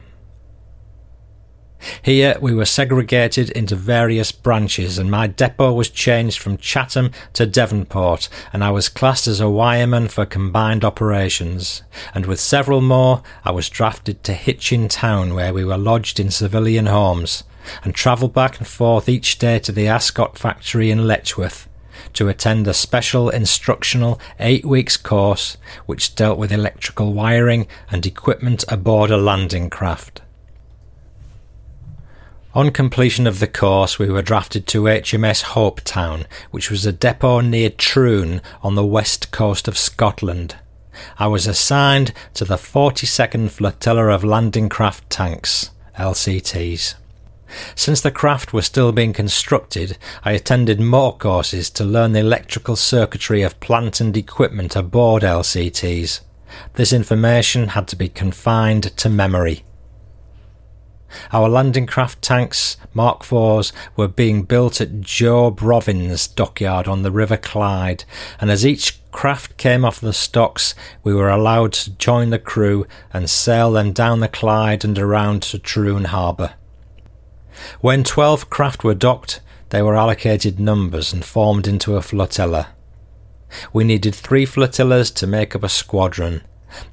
Here we were segregated into various branches, and my depot was changed from Chatham to Devonport, and I was classed as a wireman for combined operations. And with several more, I was drafted to Hitchin Town, where we were lodged in civilian homes, and travelled back and forth each day to the Ascot factory in Letchworth to attend a special instructional eight weeks course which dealt with electrical wiring and equipment aboard a landing craft. On completion of the course, we were drafted to HMS Hopetown, which was a depot near Troon on the west coast of Scotland. I was assigned to the 42nd Flotilla of Landing Craft Tanks, LCTs. Since the craft were still being constructed, I attended more courses to learn the electrical circuitry of plant and equipment aboard LCTs. This information had to be confined to memory. Our landing craft tanks, Mark IVs, were being built at John Brown's dockyard on the River Clyde, and as each craft came off the stocks, we were allowed to join the crew and sail them down the Clyde and around to Troon Harbour. When twelve craft were docked, they were allocated numbers and formed into a flotilla. We needed three flotillas to make up a squadron,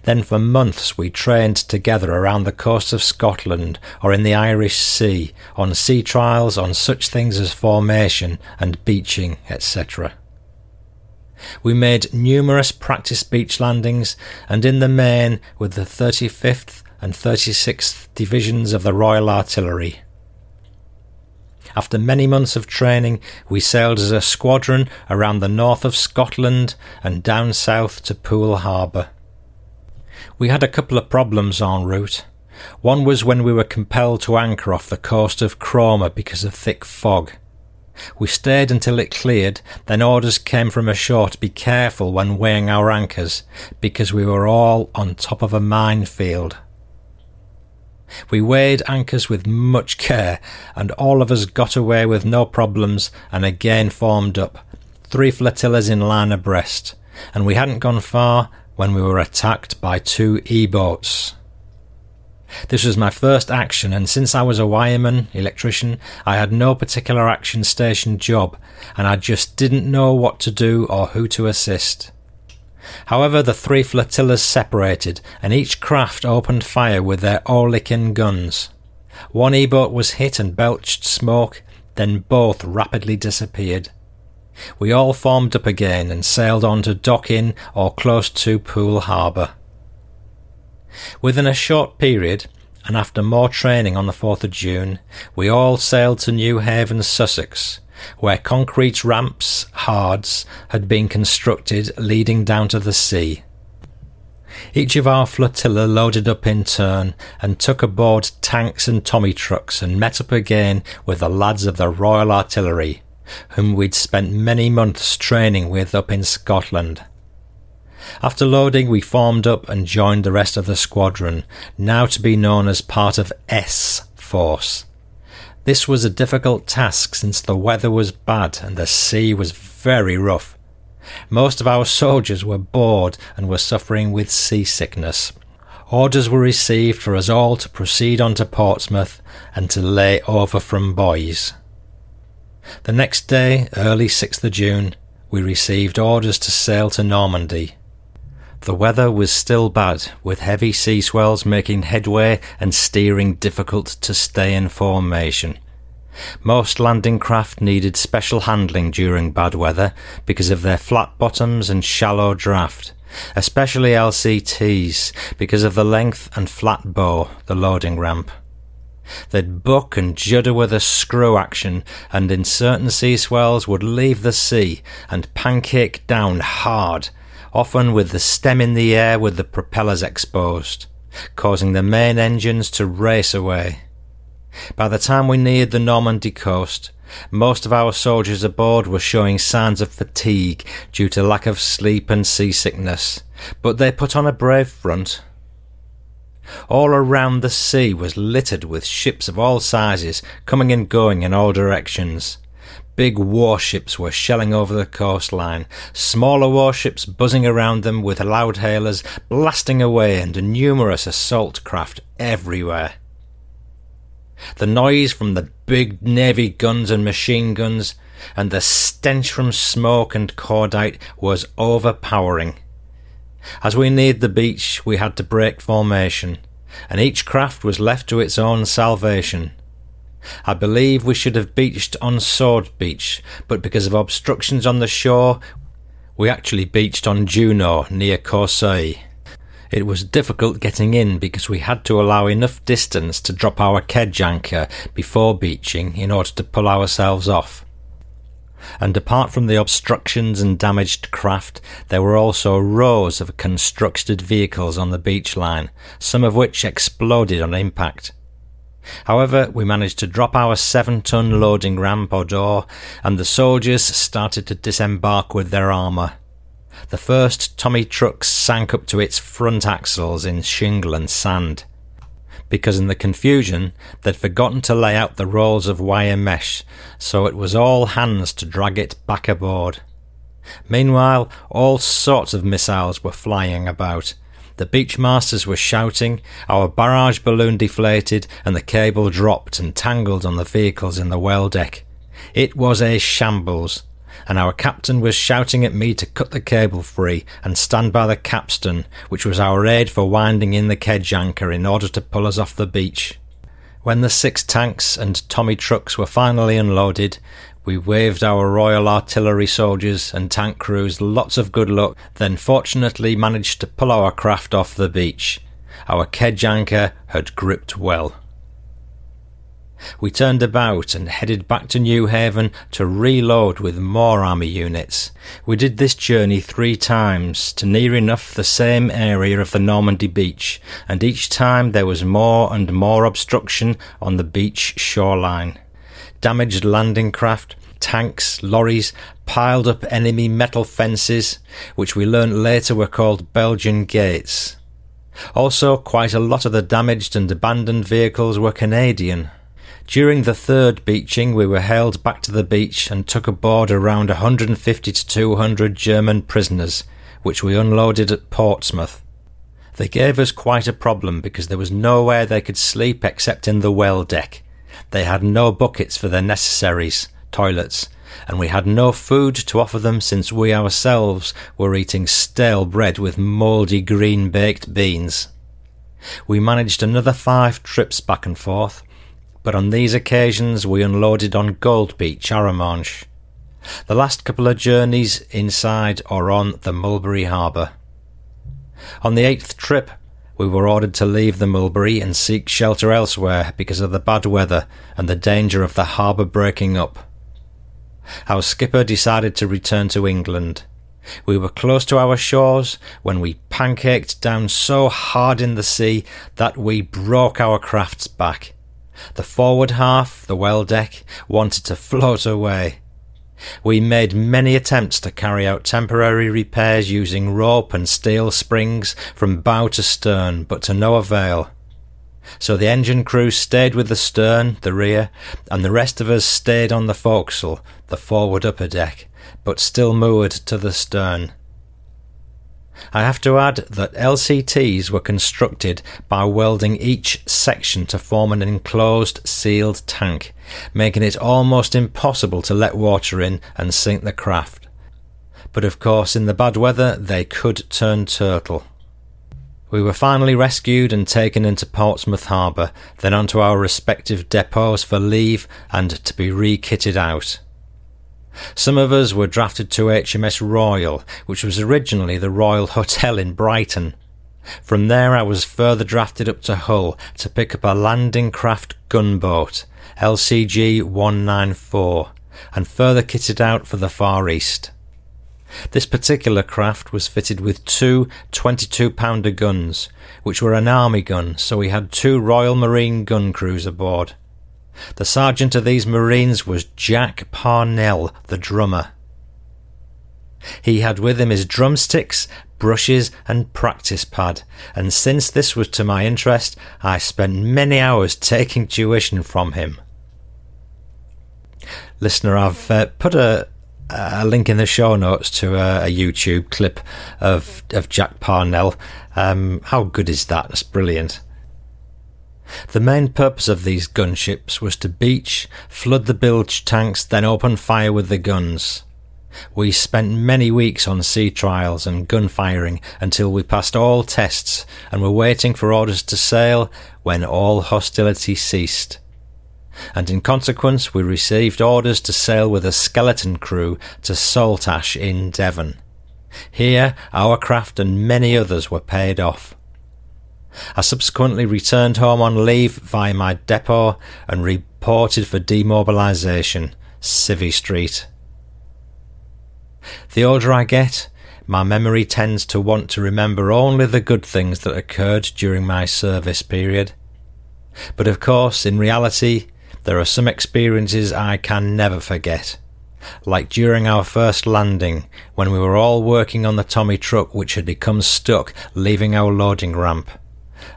then for months we trained together around the coast of Scotland or in the Irish Sea on sea trials on such things as formation and beaching, etc. We made numerous practice beach landings, and in the main, with the 35th and 36th Divisions of the Royal Artillery. After many months of training, we sailed as a squadron around the north of Scotland and down south to Poole Harbour. We had a couple of problems en route. One was when we were compelled to anchor off the coast of Cromer because of thick fog. We stayed until it cleared, then orders came from ashore to be careful when weighing our anchors, because we were all on top of a minefield. We weighed anchors with much care, and all of us got away with no problems and again formed up, three flotillas in line abreast, and we hadn't gone far when we were attacked by two E-boats. This was my first action, and since I was a wireman, electrician, I had no particular action station job, and I just didn't know what to do or who to assist. However, the three flotillas separated, and each craft opened fire with their Oerlikon guns. One E-boat was hit and belched smoke, then both rapidly disappeared. We all formed up again and sailed on to Dockin or close to Poole Harbour. Within a short period, and after more training on the 4th of June, we all sailed to Newhaven, Sussex, where concrete ramps, hards, had been constructed leading down to the sea. Each of our flotilla loaded up in turn and took aboard tanks and Tommy trucks and met up again with the lads of the Royal Artillery, whom we'd spent many months training with up in Scotland. After loading, we formed up and joined the rest of the squadron, now to be known as part of S Force. This was a difficult task since the weather was bad and the sea was very rough. Most of our soldiers were bored and were suffering with seasickness. Orders were received for us all to proceed on to Portsmouth and to lay over from Buoys. The next day, early 6th of June, we received orders to sail to Normandy. The weather was still bad, with heavy sea swells making headway and steering difficult to stay in formation. Most landing craft needed special handling during bad weather because of their flat bottoms and shallow draft, especially LCTs because of the length and flat bow, the loading ramp. They'd buck and judder with a screw action, and in certain sea swells would leave the sea and pancake down hard often with the stem in the air with the propellers exposed, causing the main engines to race away. By the time we neared the Normandy coast, most of our soldiers aboard were showing signs of fatigue due to lack of sleep and seasickness, but they put on a brave front. All around the sea was littered with ships of all sizes coming and going in all directions, Big warships were shelling over the coastline, smaller warships buzzing around them with loud hailers blasting away, and numerous assault craft everywhere. The noise from the big navy guns and machine guns, and the stench from smoke and cordite was overpowering. As we neared the beach, we had to break formation, and each craft was left to its own salvation. I believe we should have beached on Sword Beach, but because of obstructions on the shore, we actually beached on Juno near Courseulles. It was difficult getting in because we had to allow enough distance to drop our kedge anchor before beaching in order to pull ourselves off. And apart from the obstructions and damaged craft, there were also rows of constructed vehicles on the beach line, some of which exploded on impact. However, we managed to drop our seven ton loading ramp or door, and the soldiers started to disembark with their armour. The first Tommy truck sank up to its front axles in shingle and sand, because in the confusion they'd forgotten to lay out the rolls of wire mesh, so it was all hands to drag it back aboard. Meanwhile, all sorts of missiles were flying about, the beachmasters were shouting, our barrage balloon deflated, and the cable dropped and tangled on the vehicles in the well deck. It was a shambles, and our captain was shouting at me to cut the cable free and stand by the capstan, which was our aid for winding in the kedge anchor in order to pull us off the beach. When the six tanks and Tommy trucks were finally unloaded, we waved our Royal Artillery soldiers and tank crews lots of good luck, then fortunately managed to pull our craft off the beach, Our kedge anchor had gripped well. We turned about and headed back to Newhaven to reload with more army units. We did this journey three times to near enough the same area of the Normandy beach, and each time there was more and more obstruction on the beach shoreline. Damaged landing craft, tanks, lorries, piled up enemy metal fences, which we learnt later were called Belgian gates. Also, quite a lot of the damaged and abandoned vehicles were Canadian. During the third beaching, we were hailed back to the beach and took aboard around 150 to 200 German prisoners, which we unloaded at Portsmouth. They gave us quite a problem because there was nowhere they could sleep except in the well deck. They had no buckets for their necessaries, toilets, and we had no food to offer them since we ourselves were eating stale bread with mouldy green baked beans. We managed another five trips back and forth, but on these occasions we unloaded on Gold Beach, Arromanches. The last couple of journeys inside or on the Mulberry Harbour. On the eighth trip, we were ordered to leave the Mulberry and seek shelter elsewhere because of the bad weather and the danger of the harbour breaking up. Our skipper decided to return to England. We were close to our shores when we pancaked down so hard in the sea that we broke our craft's back the forward half, the well deck, wanted to float away. We made many attempts to carry out temporary repairs using rope and steel springs from bow to stern, but to no avail. So the engine crew stayed with the stern, the rear, and the rest of us stayed on the forecastle, the forward upper deck, but still moored to the stern. I have to add that LCTs were constructed by welding each section to form an enclosed sealed tank, making it almost impossible to let water in and sink the craft. But of course, in the bad weather, they could turn turtle. We were finally rescued and taken into Portsmouth Harbour, then on to our respective depots for leave and to be re-kitted out. Some of us were drafted to HMS Royal, which was originally the Royal Hotel in Brighton. From there, I was further drafted up to Hull to pick up a landing craft gunboat, LCG 194, and further kitted out for the Far East. This particular craft was fitted with two 22 pounder guns, which were an army gun, so we had two Royal Marine gun crews aboard. The sergeant of these Marines was Jack Parnell, the drummer. He had with him his drumsticks, brushes, and practice pad, and since this was to my interest, I spent many hours taking tuition from him. Listener, I've uh, put a, a link in the show notes to a, a YouTube clip of of Jack Parnell. Um, how good is that? That's brilliant. The main purpose of these gunships was to beach, flood the bilge tanks, then open fire with the guns. We spent many weeks on sea trials and gun firing until we passed all tests and were waiting for orders to sail when all hostility ceased. And in consequence, we received orders to sail with a skeleton crew to Saltash in Devon. Here, our craft and many others were paid off. I subsequently returned home on leave via my depot and reported for demobilisation, Civvy Street. The older I get, my memory tends to want to remember only the good things that occurred during my service period. But of course, in reality, there are some experiences I can never forget. Like during our first landing, when we were all working on the Tommy truck which had become stuck, leaving our loading ramp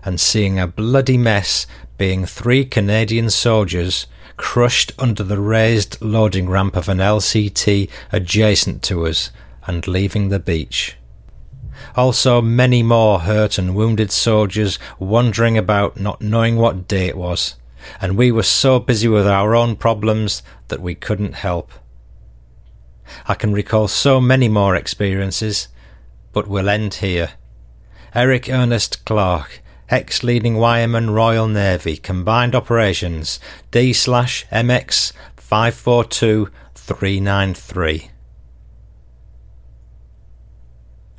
and seeing a bloody mess being three Canadian soldiers crushed under the raised loading ramp of an LCT adjacent to us and leaving the beach. Also, many more hurt and wounded soldiers wandering about not knowing what day it was, and we were so busy with our own problems that we couldn't help. I can recall so many more experiences, but we'll end here. Eric Ernest Clark ex leading Wireman Royal Navy Combined Operations D slash MX 542393.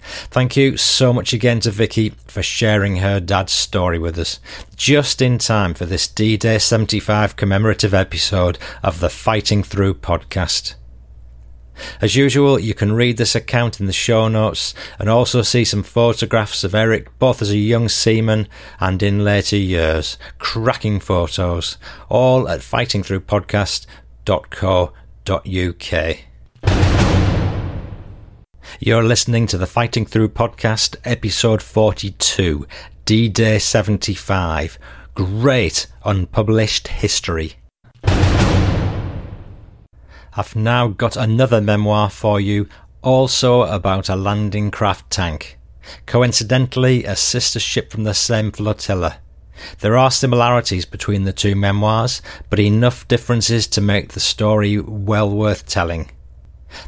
Thank you so much again to Vicky for sharing her dad's story with us, just in time for this D Day 75 commemorative episode of the Fighting Through podcast. As usual, you can read this account in the show notes and also see some photographs of Eric both as a young seaman and in later years. Cracking photos, all at fightingthroughpodcast.co.uk. You're listening to the Fighting Through podcast, episode 42, D Day 75. Great unpublished history. I've now got another memoir for you, also about a landing craft tank. Coincidentally, a sister ship from the same flotilla. There are similarities between the two memoirs, but enough differences to make the story well worth telling.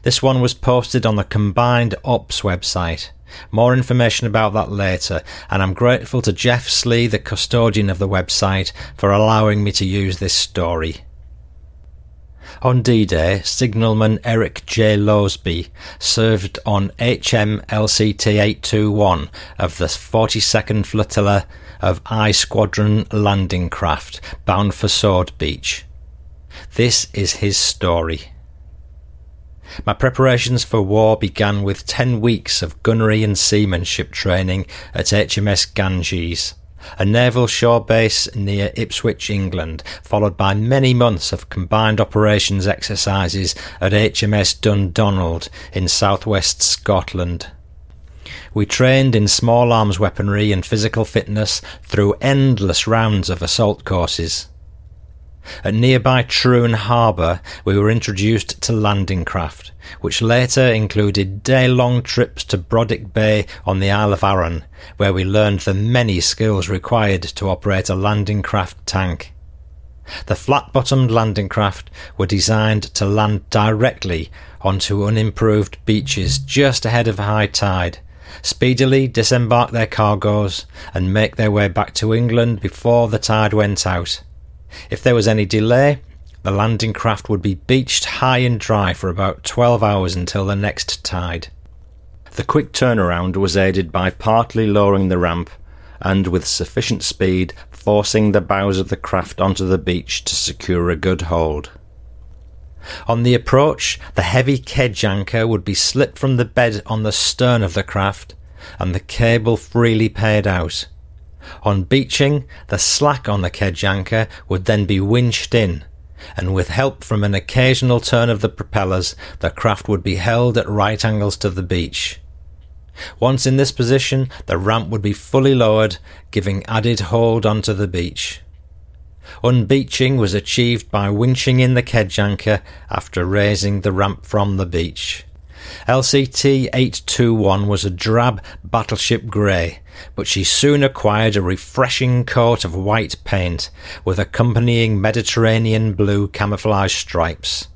This one was posted on the Combined Ops website. More information about that later, and I'm grateful to Jeff Slee, the custodian of the website, for allowing me to use this story. On D-Day, signalman Eric J. Losby served on HM LCT 821 of the 42nd Flotilla of I Squadron landing craft bound for Sword Beach. This is his story. My preparations for war began with 10 weeks of gunnery and seamanship training at HMS Ganges a naval shore base near Ipswich, England, followed by many months of combined operations exercises at HMS Dundonald in southwest Scotland. We trained in small arms weaponry and physical fitness through endless rounds of assault courses. At nearby Troon Harbour, we were introduced to landing craft, which later included day long trips to Brodick Bay on the Isle of Arran, where we learned the many skills required to operate a landing craft tank. The flat bottomed landing craft were designed to land directly onto unimproved beaches just ahead of high tide, speedily disembark their cargoes, and make their way back to England before the tide went out. If there was any delay, the landing craft would be beached high and dry for about 12 hours until the next tide. The quick turnaround was aided by partly lowering the ramp and with sufficient speed forcing the bows of the craft onto the beach to secure a good hold. On the approach, the heavy kedge anchor would be slipped from the bed on the stern of the craft and the cable freely paid out. On beaching, the slack on the kedge anchor would then be winched in, and with help from an occasional turn of the propellers, the craft would be held at right angles to the beach. Once in this position, the ramp would be fully lowered, giving added hold onto the beach. Unbeaching was achieved by winching in the kedge anchor after raising the ramp from the beach. LCT 821 was a drab battleship grey, but she soon acquired a refreshing coat of white paint with accompanying Mediterranean blue camouflage stripes.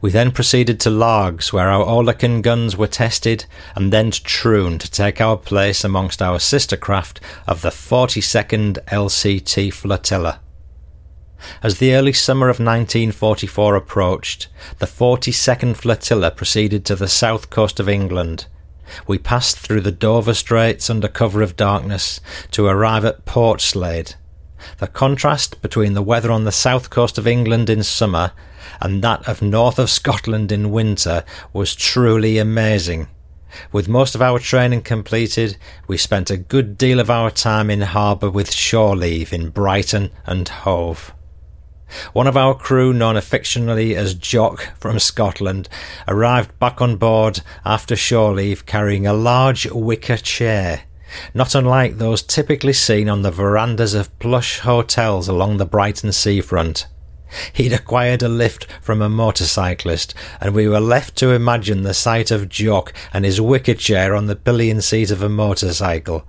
We then proceeded to Largs, where our Oerlikon guns were tested, and then to Troon to take our place amongst our sister craft of the 42nd LCT Flotilla. As the early summer of 1944 approached, the 42nd Flotilla proceeded to the south coast of England. We passed through the Dover Straits under cover of darkness to arrive at Portslade. The contrast between the weather on the south coast of England in summer and that of north of Scotland in winter was truly amazing. With most of our training completed, we spent a good deal of our time in harbour with shore leave in Brighton and Hove. One of our crew, known affectionately as Jock from Scotland, arrived back on board after shore leave carrying a large wicker chair, not unlike those typically seen on the verandas of plush hotels along the Brighton seafront. He'd acquired a lift from a motorcyclist, and we were left to imagine the sight of Jock and his wicker chair on the pillion seat of a motorcycle.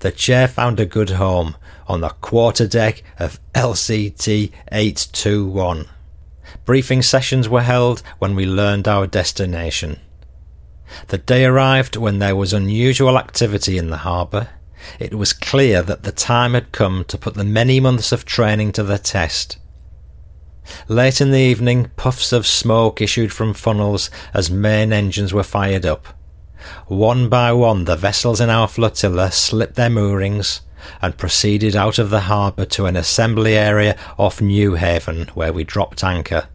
The chair found a good home, on the quarter deck of LCT 821. Briefing sessions were held when we learned our destination. The day arrived when there was unusual activity in the harbour. It was clear that the time had come to put the many months of training to the test. Late in the evening, puffs of smoke issued from funnels as main engines were fired up. One by one, the vessels in our flotilla slipped their moorings and proceeded out of the harbour to an assembly area off Newhaven, where we dropped anchor.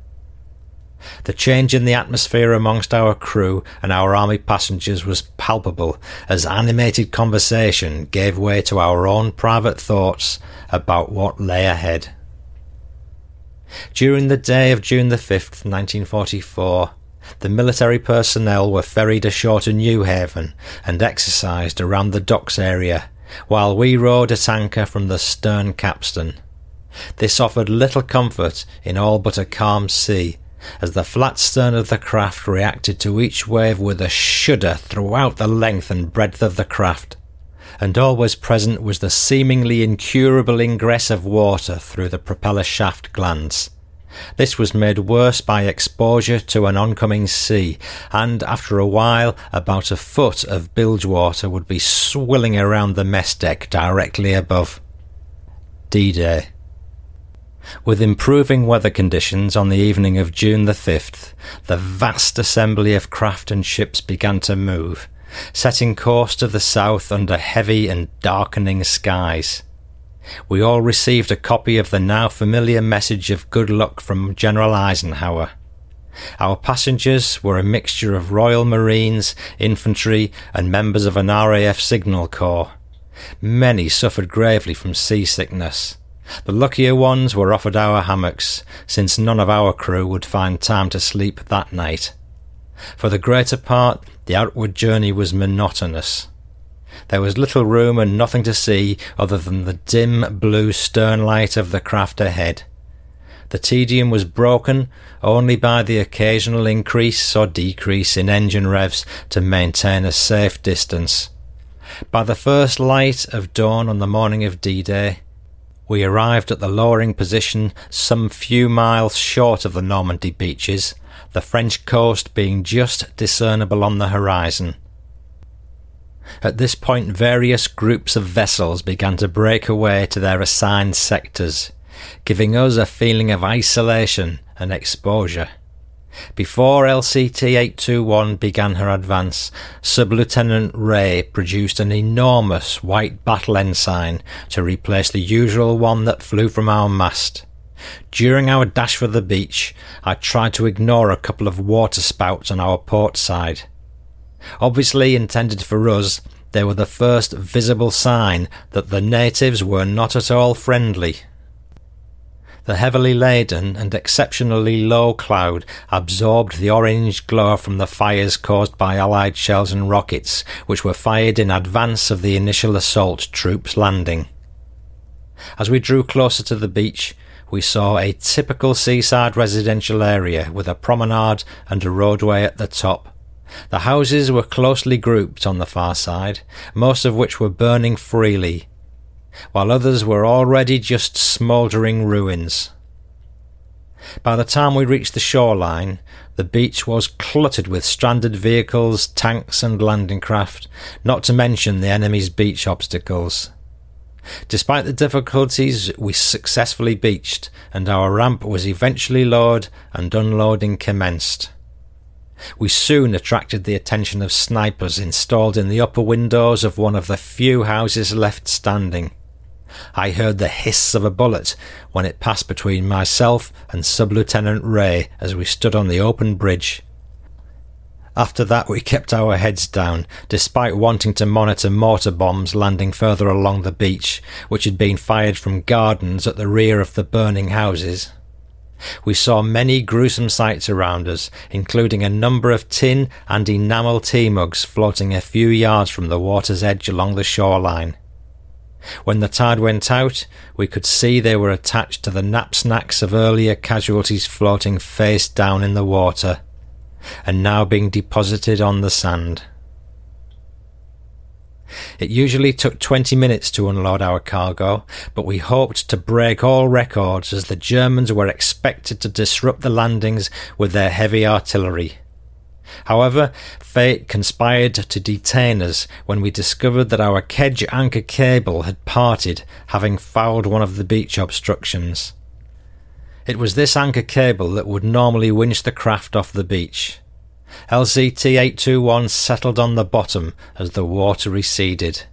The change in the atmosphere amongst our crew and our army passengers was palpable as animated conversation gave way to our own private thoughts about what lay ahead. During the day of June the 5th, 1944, the military personnel were ferried ashore to Newhaven and exercised around the docks area, while we rowed at anchor from the stern capstan. This offered little comfort in all but a calm sea, as the flat stern of the craft reacted to each wave with a shudder throughout the length and breadth of the craft, and always present was the seemingly incurable ingress of water through the propeller shaft glands. This was made worse by exposure to an oncoming sea, and after a while, about a foot of bilge water would be swilling around the mess deck directly above. D Day. With improving weather conditions on the evening of June the 5th, the vast assembly of craft and ships began to move, setting course to the south under heavy and darkening skies. We all received a copy of the now familiar message of good luck from General Eisenhower. Our passengers were a mixture of Royal Marines, infantry, and members of an RAF signal corps. Many suffered gravely from seasickness. The luckier ones were offered our hammocks, since none of our crew would find time to sleep that night. For the greater part, the outward journey was monotonous. There was little room and nothing to see other than the dim blue stern light of the craft ahead. The tedium was broken only by the occasional increase or decrease in engine revs to maintain a safe distance. By the first light of dawn on the morning of D Day, we arrived at the lowering position some few miles short of the Normandy beaches, the French coast being just discernible on the horizon. At this point, various groups of vessels began to break away to their assigned sectors, giving us a feeling of isolation and exposure. Before LCT 821 began her advance, Sub Lieutenant Ray produced an enormous white battle ensign to replace the usual one that flew from our mast. During our dash for the beach, I tried to ignore a couple of water spouts on our port side. Obviously intended for us, they were the first visible sign that the natives were not at all friendly. The heavily laden and exceptionally low cloud absorbed the orange glow from the fires caused by Allied shells and rockets, which were fired in advance of the initial assault troops landing. As we drew closer to the beach, we saw a typical seaside residential area with a promenade and a roadway at the top. The houses were closely grouped on the far side, most of which were burning freely, while others were already just smouldering ruins. By the time we reached the shoreline, the beach was cluttered with stranded vehicles, tanks, and landing craft, not to mention the enemy's beach obstacles. Despite the difficulties, we successfully beached, and our ramp was eventually lowered and unloading commenced. We soon attracted the attention of snipers installed in the upper windows of one of the few houses left standing. I heard the hiss of a bullet when it passed between myself and Sub Lieutenant Ray as we stood on the open bridge. After that, we kept our heads down, despite wanting to monitor mortar bombs landing further along the beach, which had been fired from gardens at the rear of the burning houses. We saw many gruesome sights around us, including a number of tin and enamel tea mugs floating a few yards from the water's edge along the shoreline. When the tide went out, we could see they were attached to the knapsacks of earlier casualties floating face down in the water, and now being deposited on the sand. It usually took 20 minutes to unload our cargo, but we hoped to break all records as the Germans were expected to disrupt the landings with their heavy artillery. However, fate conspired to detain us when we discovered that our kedge anchor cable had parted, having fouled one of the beach obstructions. It was this anchor cable that would normally winch the craft off the beach. LCT 821 settled on the bottom as the water receded.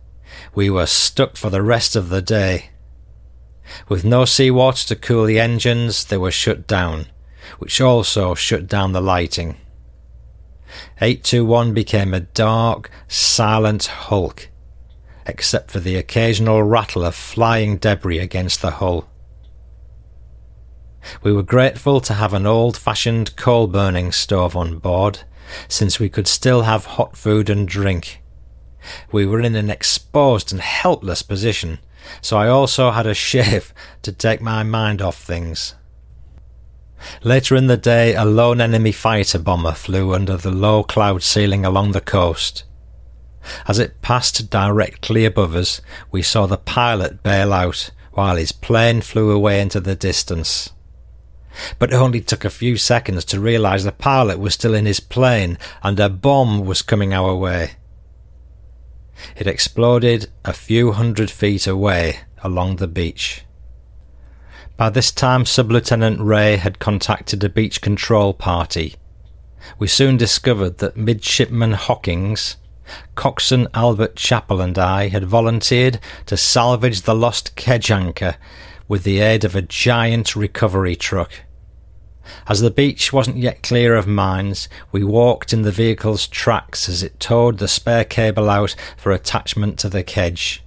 We were stuck for the rest of the day. With no seawater to cool the engines, they were shut down, which also shut down the lighting. 821 became a dark, silent hulk, except for the occasional rattle of flying debris against the hull. We were grateful to have an old fashioned coal burning stove on board, since we could still have hot food and drink. We were in an exposed and helpless position, so I also had a shave to take my mind off things. Later in the day, a lone enemy fighter bomber flew under the low cloud ceiling along the coast. As it passed directly above us, we saw the pilot bail out while his plane flew away into the distance. But it only took a few seconds to realize the pilot was still in his plane and a bomb was coming our way. It exploded a few hundred feet away along the beach. By this time, Sub-Lieutenant Ray had contacted a beach control party. We soon discovered that Midshipman Hawkins, Coxswain Albert Chappell and I had volunteered to salvage the lost kedge anchor with the aid of a giant recovery truck. As the beach wasn't yet clear of mines, we walked in the vehicle's tracks as it towed the spare cable out for attachment to the kedge.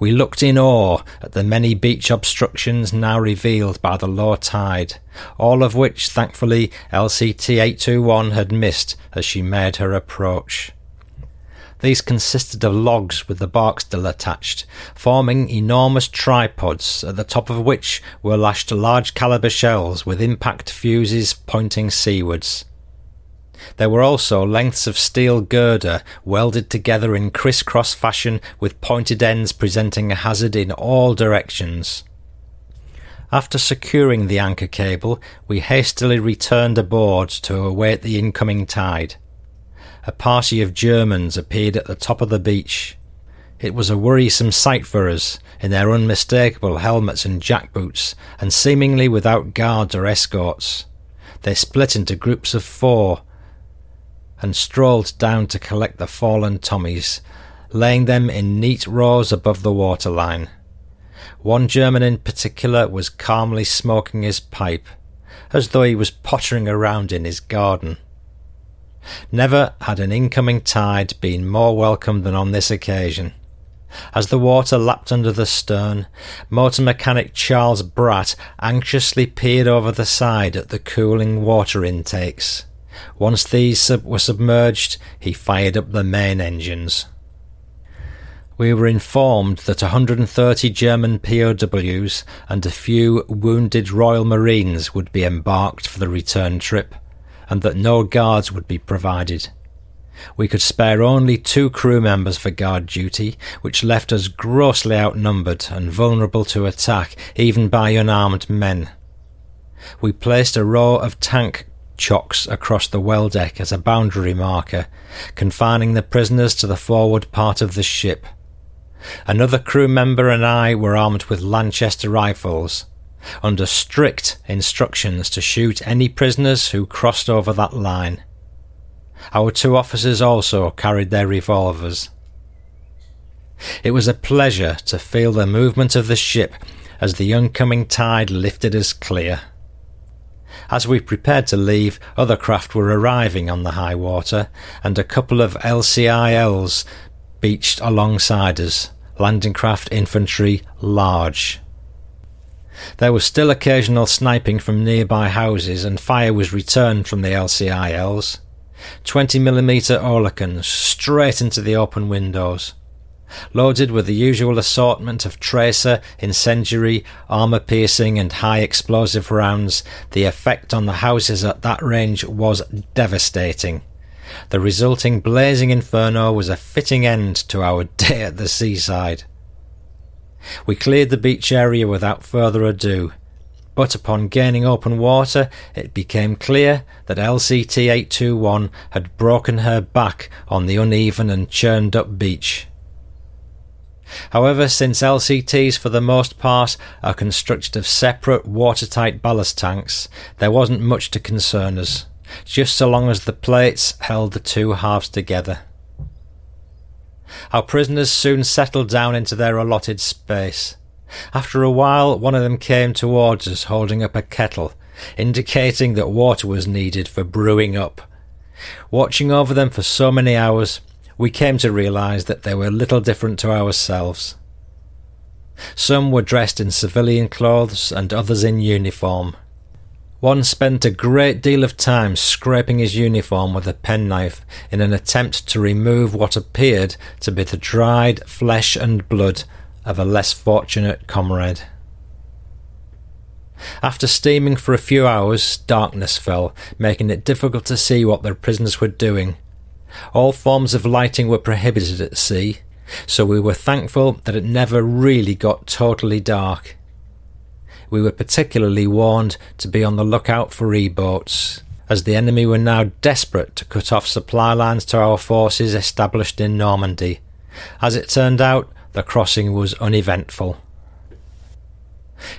We looked in awe at the many beach obstructions now revealed by the low tide, all of which, thankfully, LCT 821 had missed as she made her approach. These consisted of logs with the bark still attached, forming enormous tripods, at the top of which were lashed large caliber shells with impact fuses pointing seawards. There were also lengths of steel girder welded together in criss-cross fashion with pointed ends presenting a hazard in all directions. After securing the anchor cable, we hastily returned aboard to await the incoming tide a party of Germans appeared at the top of the beach. It was a worrisome sight for us, in their unmistakable helmets and jackboots, and seemingly without guards or escorts. They split into groups of four and strolled down to collect the fallen Tommies, laying them in neat rows above the waterline. One German in particular was calmly smoking his pipe, as though he was pottering around in his garden. Never had an incoming tide been more welcome than on this occasion. As the water lapped under the stern, motor mechanic Charles Bratt anxiously peered over the side at the cooling water intakes. Once these sub- were submerged, he fired up the main engines. We were informed that 130 German POWs and a few wounded Royal Marines would be embarked for the return trip and that no guards would be provided. We could spare only two crew members for guard duty, which left us grossly outnumbered and vulnerable to attack even by unarmed men. We placed a row of tank chocks across the well deck as a boundary marker, confining the prisoners to the forward part of the ship. Another crew member and I were armed with Lanchester rifles, under strict instructions to shoot any prisoners who crossed over that line. Our two officers also carried their revolvers. It was a pleasure to feel the movement of the ship as the oncoming tide lifted us clear. As we prepared to leave, other craft were arriving on the high water, and a couple of LCILs beached alongside us, landing craft infantry large. There was still occasional sniping from nearby houses, and fire was returned from the LCILs. 20mm Oerlikons straight into the open windows. Loaded with the usual assortment of tracer, incendiary, armour piercing, and high explosive rounds, the effect on the houses at that range was devastating. The resulting blazing inferno was a fitting end to our day at the seaside. We cleared the beach area without further ado, but upon gaining open water, it became clear that LCT 821 had broken her back on the uneven and churned up beach. However, since LCTs for the most part are constructed of separate watertight ballast tanks, there wasn't much to concern us. just so long as the plates held the two halves together. Our prisoners soon settled down into their allotted space. After a while, one of them came towards us holding up a kettle, indicating that water was needed for brewing up. Watching over them for so many hours, we came to realize that they were little different to ourselves. Some were dressed in civilian clothes and others in uniform. One spent a great deal of time scraping his uniform with a penknife in an attempt to remove what appeared to be the dried flesh and blood of a less fortunate comrade. After steaming for a few hours, darkness fell, making it difficult to see what the prisoners were doing. All forms of lighting were prohibited at sea, so we were thankful that it never really got totally dark. We were particularly warned to be on the lookout for E boats, as the enemy were now desperate to cut off supply lines to our forces established in Normandy. As it turned out, the crossing was uneventful.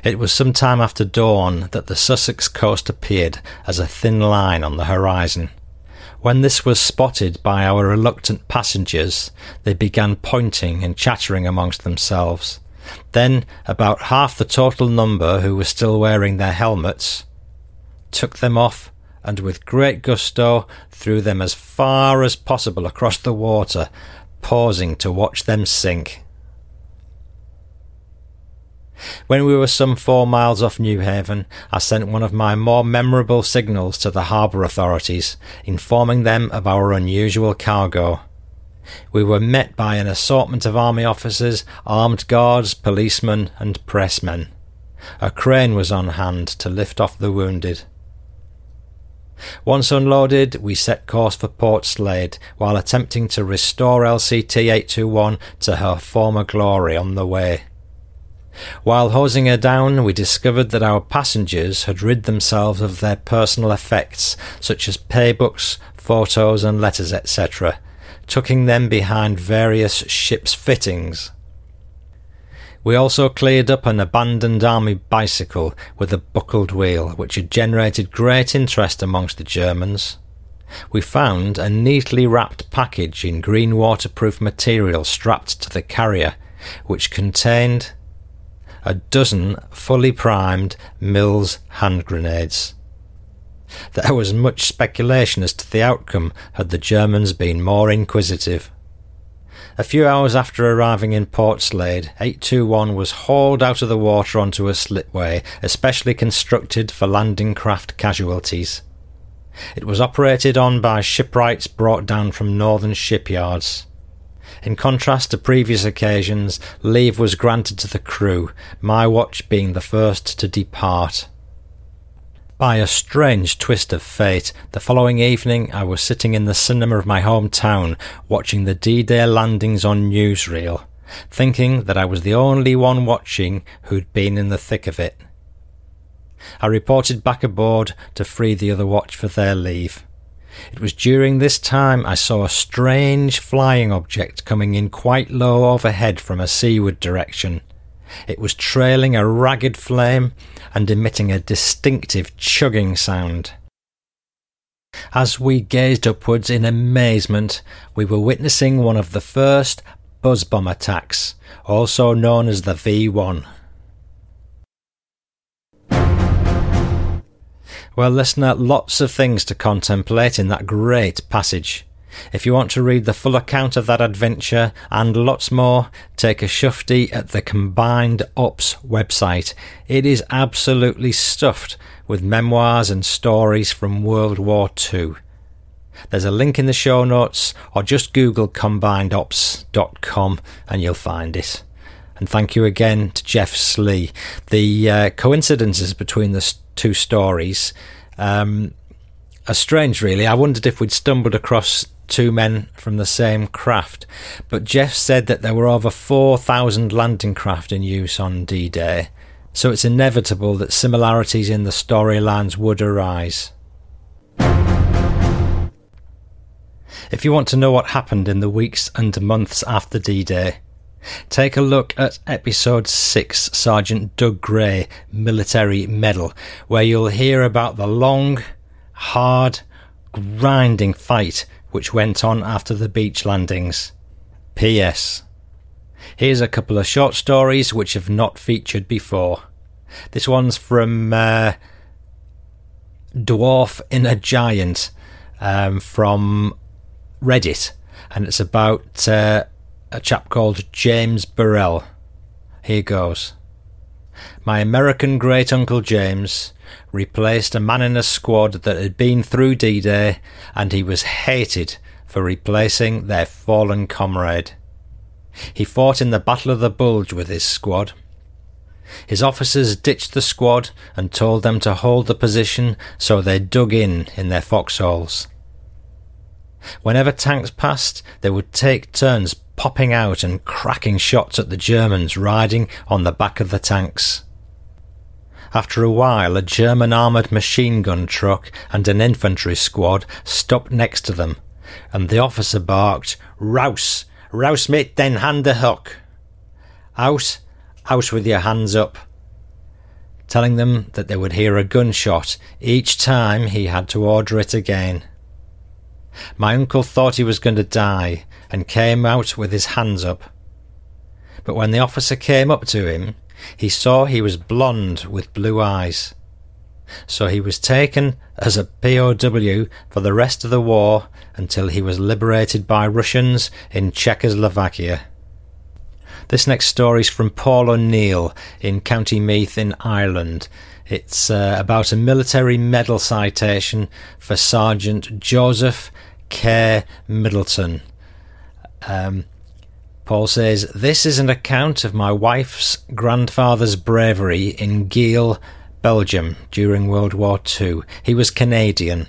It was some time after dawn that the Sussex coast appeared as a thin line on the horizon. When this was spotted by our reluctant passengers, they began pointing and chattering amongst themselves. Then, about half the total number who were still wearing their helmets took them off and with great gusto threw them as far as possible across the water, pausing to watch them sink. When we were some four miles off Newhaven, I sent one of my more memorable signals to the harbour authorities, informing them of our unusual cargo. We were met by an assortment of army officers, armed guards, policemen, and pressmen. A crane was on hand to lift off the wounded. Once unloaded, we set course for Portslade while attempting to restore LCT 821 to her former glory on the way. While hosing her down, we discovered that our passengers had rid themselves of their personal effects, such as paybooks, photos, and letters, etc., tucking them behind various ship's fittings. We also cleared up an abandoned army bicycle with a buckled wheel, which had generated great interest amongst the Germans. We found a neatly wrapped package in green waterproof material strapped to the carrier, which contained a dozen fully primed Mills hand grenades. There was much speculation as to the outcome had the Germans been more inquisitive. A few hours after arriving in Portslade, 821 was hauled out of the water onto a slipway, especially constructed for landing craft casualties. It was operated on by shipwrights brought down from northern shipyards. In contrast to previous occasions, leave was granted to the crew, my watch being the first to depart. By a strange twist of fate, the following evening I was sitting in the cinema of my hometown watching the D-Day landings on newsreel, thinking that I was the only one watching who'd been in the thick of it. I reported back aboard to free the other watch for their leave. It was during this time I saw a strange flying object coming in quite low overhead from a seaward direction. It was trailing a ragged flame and emitting a distinctive chugging sound. As we gazed upwards in amazement, we were witnessing one of the first buzz bomb attacks, also known as the V 1. Well, listener, lots of things to contemplate in that great passage. If you want to read the full account of that adventure and lots more, take a shufti at the Combined Ops website. It is absolutely stuffed with memoirs and stories from World War II. There's a link in the show notes, or just Google combinedops.com and you'll find it. And thank you again to Jeff Slee. The uh, coincidences between the two stories um, are strange, really. I wondered if we'd stumbled across two men from the same craft, but Jeff said that there were over 4,000 landing craft in use on D Day, so it's inevitable that similarities in the storylines would arise. If you want to know what happened in the weeks and months after D Day, Take a look at episode 6, Sergeant Doug Gray Military Medal, where you'll hear about the long, hard, grinding fight which went on after the beach landings. P.S. Here's a couple of short stories which have not featured before. This one's from uh, Dwarf in a Giant um, from Reddit, and it's about uh, a chap called James Burrell. Here goes. My American great uncle James replaced a man in a squad that had been through D Day, and he was hated for replacing their fallen comrade. He fought in the Battle of the Bulge with his squad. His officers ditched the squad and told them to hold the position, so they dug in in their foxholes. Whenever tanks passed, they would take turns popping out and cracking shots at the Germans riding on the back of the tanks. After a while, a German armoured machine gun truck and an infantry squad stopped next to them, and the officer barked, Rouse! Rouse mit den Hände hoch! Out, out with your hands up! Telling them that they would hear a gunshot each time he had to order it again. My uncle thought he was going to die and came out with his hands up. But when the officer came up to him, he saw he was blond with blue eyes. So he was taken as a POW for the rest of the war until he was liberated by Russians in Czechoslovakia. This next story is from Paul O'Neill in County Meath in Ireland. It's uh, about a military medal citation for Sergeant Joseph Kerr Middleton. Um, Paul says, This is an account of my wife's grandfather's bravery in Geel, Belgium during World War II. He was Canadian.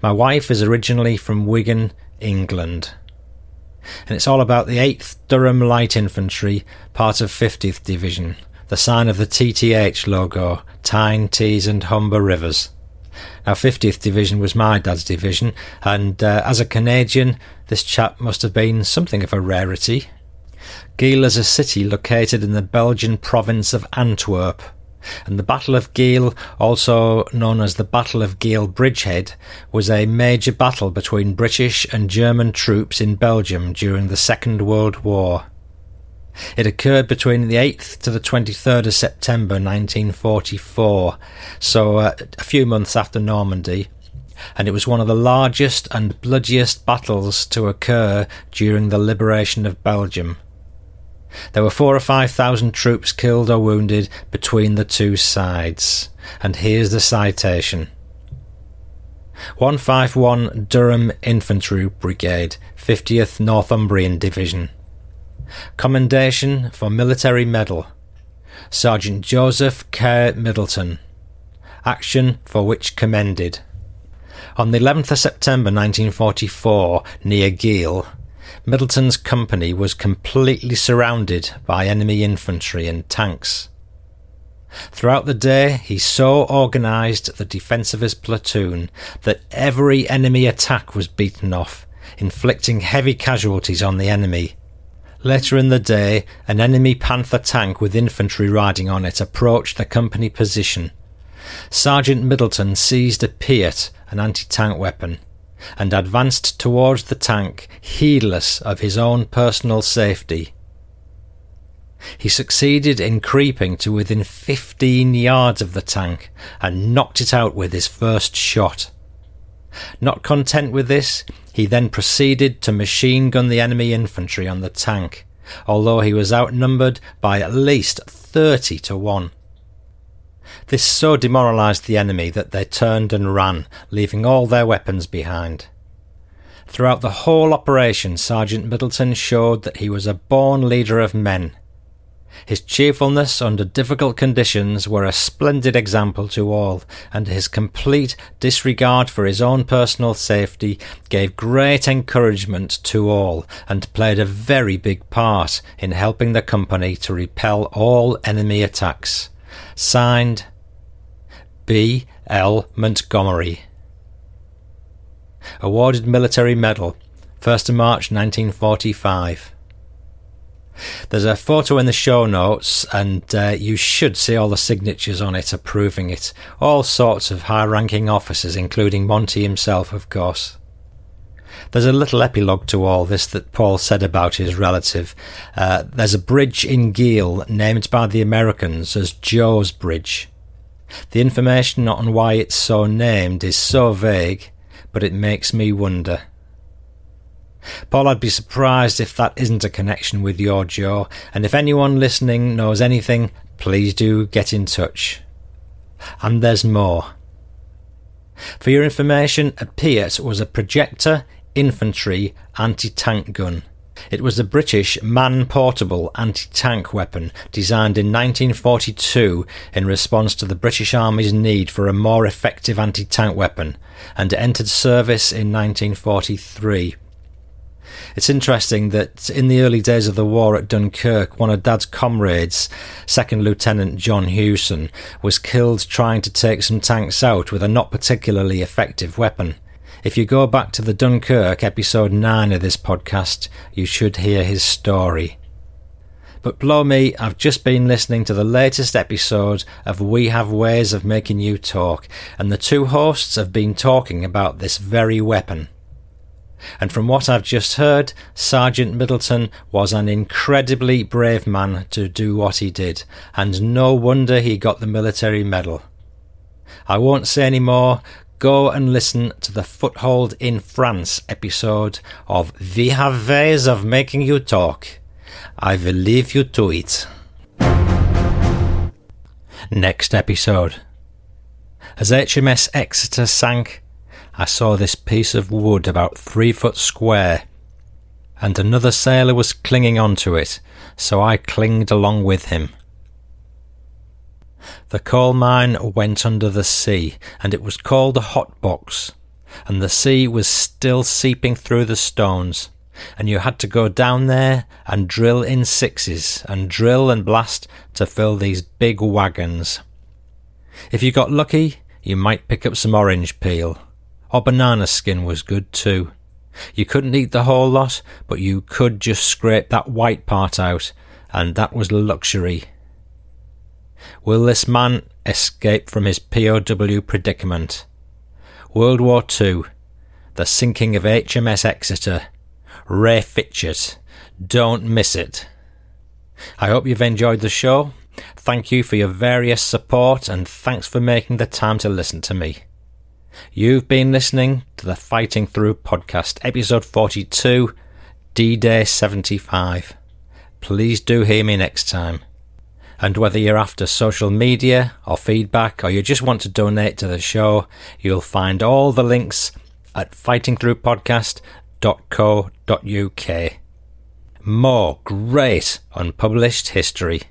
My wife is originally from Wigan, England. And it's all about the 8th Durham Light Infantry, part of 50th Division, the sign of the TTH logo, Tyne, Tees and Humber Rivers. Now, 50th Division was my dad's division, and uh, as a Canadian, this chap must have been something of a rarity. Geel is a city located in the Belgian province of Antwerp, and the Battle of Geel, also known as the Battle of Geel Bridgehead, was a major battle between British and German troops in Belgium during the Second World War. It occurred between the 8th to the 23rd of September 1944, so uh, a few months after Normandy, and it was one of the largest and bloodiest battles to occur during the liberation of Belgium. There were four or five thousand troops killed or wounded between the two sides, and here's the citation. 151 Durham Infantry Brigade, 50th Northumbrian Division. Commendation for Military Medal. Sergeant Joseph K. Middleton. Action for which commended. On the 11th of September 1944, near Geel, Middleton's company was completely surrounded by enemy infantry and tanks. Throughout the day, he so organised the defence of his platoon that every enemy attack was beaten off, inflicting heavy casualties on the enemy Later in the day, an enemy Panther tank with infantry riding on it approached the company position. Sergeant Middleton seized a Piat, an anti tank weapon, and advanced towards the tank, heedless of his own personal safety. He succeeded in creeping to within 15 yards of the tank and knocked it out with his first shot. Not content with this, he then proceeded to machine gun the enemy infantry on the tank, although he was outnumbered by at least 30 to 1. This so demoralised the enemy that they turned and ran, leaving all their weapons behind. Throughout the whole operation, Sergeant Middleton showed that he was a born leader of men his cheerfulness under difficult conditions were a splendid example to all, and his complete disregard for his own personal safety gave great encouragement to all, and played a very big part in helping the company to repel all enemy attacks. Signed, B. L. Montgomery. Awarded Military Medal, 1st March 1945. There's a photo in the show notes, and uh, you should see all the signatures on it approving it. All sorts of high ranking officers, including Monty himself, of course. There's a little epilogue to all this that Paul said about his relative. Uh, there's a bridge in Geel named by the Americans as Joe's Bridge. The information on why it's so named is so vague, but it makes me wonder. Paul, I'd be surprised if that isn't a connection with your Joe, and if anyone listening knows anything, please do get in touch. And there's more. For your information, a Piat was a projector infantry anti tank gun. It was a British man portable anti tank weapon designed in 1942 in response to the British Army's need for a more effective anti tank weapon and entered service in 1943. It's interesting that in the early days of the war at Dunkirk, one of Dad's comrades, Second Lieutenant John Hewson, was killed trying to take some tanks out with a not particularly effective weapon. If you go back to the Dunkirk episode 9 of this podcast, you should hear his story. But blow me, I've just been listening to the latest episode of We Have Ways of Making You Talk, and the two hosts have been talking about this very weapon. And from what I've just heard, Sergeant Middleton was an incredibly brave man to do what he did, and no wonder he got the military medal. I won't say any more. Go and listen to the Foothold in France episode of We Have Ways of Making You Talk. I will leave you to it. Next episode. As HMS Exeter sank, I saw this piece of wood about three foot square, and another sailor was clinging on to it, so I clinged along with him. The coal mine went under the sea, and it was called a hot box, and the sea was still seeping through the stones, and you had to go down there and drill in sixes, and drill and blast to fill these big wagons. If you got lucky, you might pick up some orange peel, or banana skin was good too. You couldn't eat the whole lot, but you could just scrape that white part out, and that was luxury. Will this man escape from his POW predicament? World War II, the sinking of HMS Exeter, Ray Fitchett. Don't miss it. I hope you've enjoyed the show. Thank you for your various support and thanks for making the time to listen to me. You've been listening to the Fighting Through podcast, episode 42, D Day 75. Please do hear me next time. And whether you're after social media or feedback or you just want to donate to the show, you'll find all the links at fightingthroughpodcast.co.uk. More great unpublished history.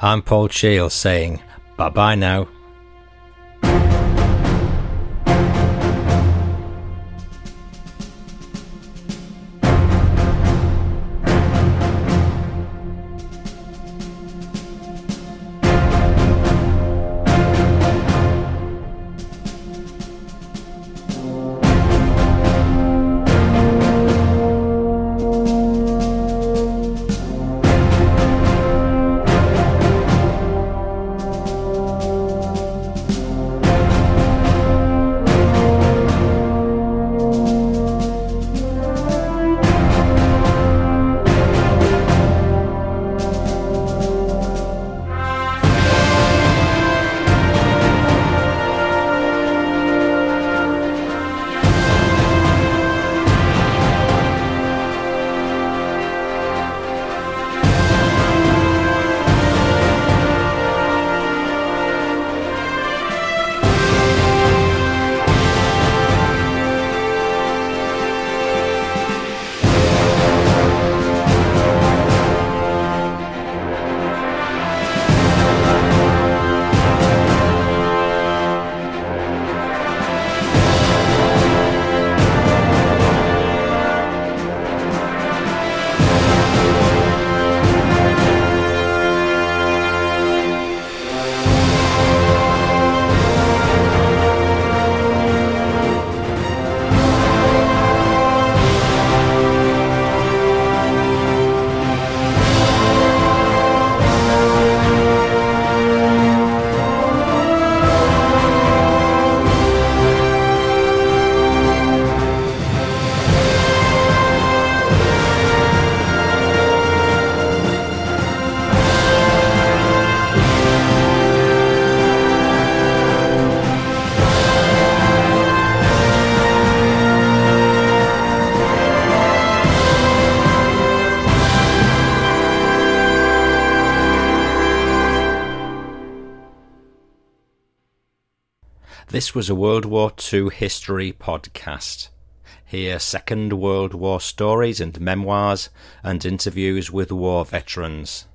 I'm Paul Cheall saying bye bye now. This was a World War II history podcast. Hear Second World War stories and memoirs and interviews with war veterans.